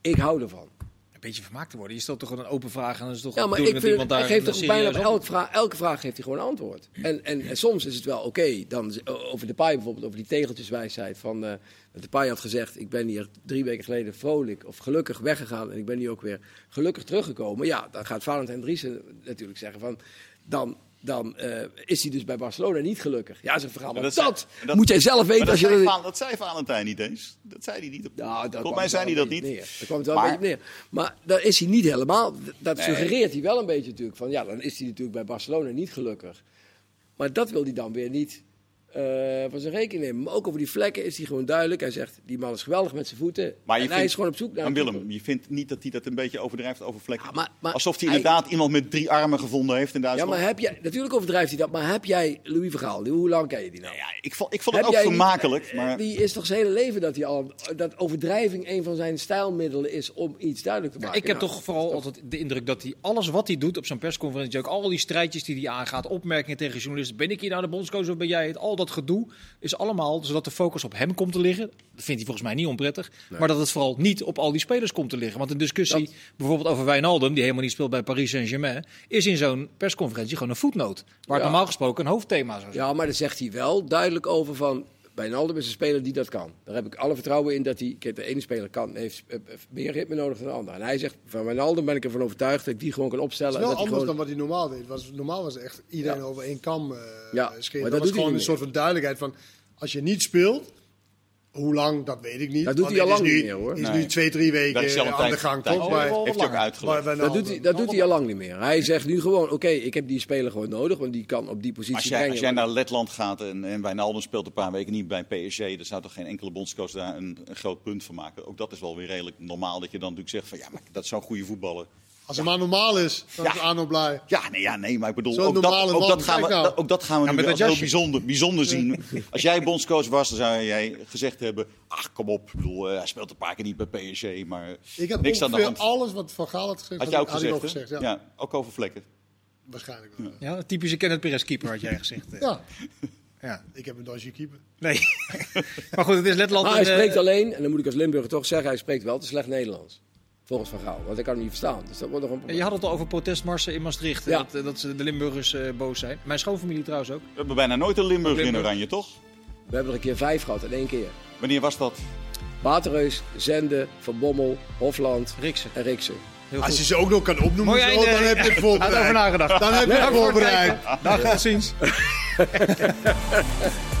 Ik hou ervan. Een beetje vermaakt te worden. Je stelt toch gewoon een open vraag en dan is het toch Ja, maar ik vind, dat hij geeft toch bijna op elke vraag, elke vraag geeft hij gewoon een antwoord. En, en, en soms is het wel oké, dan over de paai bijvoorbeeld, over die tegeltjeswijsheid van eh de paai had gezegd, ik ben hier drie weken geleden vrolijk of gelukkig weggegaan en ik ben nu ook weer gelukkig teruggekomen. Ja, dan gaat Valentijn Driessen natuurlijk zeggen van, dan, dan eh, is hij dus bij Barcelona niet gelukkig. Ja, zijn verhaal, maar dat dat, dat- moet jij zelf weten als dat, je... zei dat- dat zei Valentijn niet eens. Dat zei hij niet. Op, Nou, Volgens mij zei hij dat niet. Neer. Daar kwam het wel Maar- een beetje neer. Maar daar is hij niet helemaal. Dat suggereert hij wel een beetje natuurlijk. Van ja, dan is hij natuurlijk bij Barcelona niet gelukkig. Maar dat wil hij dan weer niet van zijn rekening nemen. Maar ook over die vlekken is hij gewoon duidelijk. Hij zegt, die man is geweldig met zijn voeten. Maar je en hij vindt- is gewoon op zoek naar... Willem, je vindt niet dat hij dat een beetje overdrijft over vlekken? Ja, maar- maar Alsof hij hij- inderdaad iemand met drie armen gevonden heeft in Ja, Duitsland. maar heb jij... Natuurlijk overdrijft hij dat. Maar heb jij Louis Vergaal? Hoe lang ken je die nou? Ja, ik vond, ik vond het Heb ook vermakelijk. eh, maar... Die is toch zijn hele leven dat hij al... Dat overdrijving een van zijn stijlmiddelen is om iets duidelijk te maken. Ik heb Nou, toch vooral altijd de indruk dat hij alles wat hij doet op zo'n persconferentie, ook al die strijdjes die hij aangaat, opmerkingen tegen journalisten, ben ik hier nou de bondscoach of ben jij het? Al dat gedoe is allemaal zodat de focus op hem komt te liggen. Dat vindt hij volgens mij niet onprettig. Maar dat het vooral niet op al die spelers komt te liggen. Want een discussie Dat- bijvoorbeeld over Wijnaldum, die helemaal niet speelt bij Paris Saint-Germain, is in zo'n persconferentie gewoon een voetnoot. Waar het Ja. normaal gesproken een hoofdthema zou zijn. Ja, maar daar zegt hij wel duidelijk over van... Wijnaldum is een speler die dat kan. Daar heb ik alle vertrouwen in dat hij... Kijk, de ene speler kan, heeft eh, eh, meer ritme nodig dan de ander. En hij zegt, van Wijnaldum ben ik ervan overtuigd dat ik die gewoon kan opstellen. Het is wel dat anders gewoon... dan wat hij normaal deed. Was, normaal was echt iedereen Ja. over één kam eh Ja, maar Dat, dat was gewoon een soort van duidelijkheid van... Als je niet speelt, hoe lang, dat weet ik niet. Dat doet hij al lang nu, niet meer, hoor. is Nee. nu twee, drie weken aan de gang. tijd- Toch? Oh, Heeft hij ook uitgelegd. Dat doet, hij, dat doet hij al lang niet meer. Hij zegt nu gewoon, oké, ik heb die speler gewoon nodig, want die kan op die positie Als jij, brengen. als jij naar Letland gaat en, en Wijnaldum speelt een paar weken niet bij PSG, dan zou toch geen enkele bondscoach daar een, een groot punt van maken. Ook dat is wel weer redelijk normaal dat je dan natuurlijk zegt van ja, maar dat zo'n goede voetballer. Als het maar normaal is, dan Ja. is Arno blij. Ja, nee, ja, nee maar ik bedoel, Zo'n ook dat, normale ook man, dat gaan we, kijk nou. dat- ook dat gaan we Ja, nu met weer dat als heel jasje. bijzonder, bijzonder zien. (laughs) Als jij bondscoach was, dan zou jij gezegd hebben, ach kom op, ik bedoel, eh, hij speelt een paar keer niet bij PSG, maar Ik had niks aan de ongeveer hand. alles wat Van Gaal had gezegd, Had jij ook had ik gezegd, ook hè? gezegd. ja. Ja. ook over vlekken. Waarschijnlijk wel. Ja, typische Kenneth Perez keeper had jij gezegd. eh. Ja, Ja. ik heb een dodgy keeper. Nee. (laughs) maar goed, het is Letland. Maar hij en, eh, spreekt alleen, en dan moet ik als Limburger toch zeggen, hij spreekt wel te slecht Nederlands. Volgens Van Gaal, want ik kan hem niet verstaan. Dus dat wordt nog een probleem. Je had het al over protestmarsen in Maastricht. Ja. Dat, eh, dat ze de Limburgers eh, boos zijn. Mijn schoonfamilie trouwens ook. We hebben bijna nooit een Limburg in. Oranje, toch? We hebben er een keer vijf gehad in één keer. Wanneer was dat? Waterreus, Zende, Van Bommel, Hofland Riksen. en Riksen. Heel Als je ze ook nog kan opnoemen, zo, dan heb je het (laughs) Had over voorbereid. nagedacht. Dan heb je het voorbereid. Dag, tot ziens. (laughs)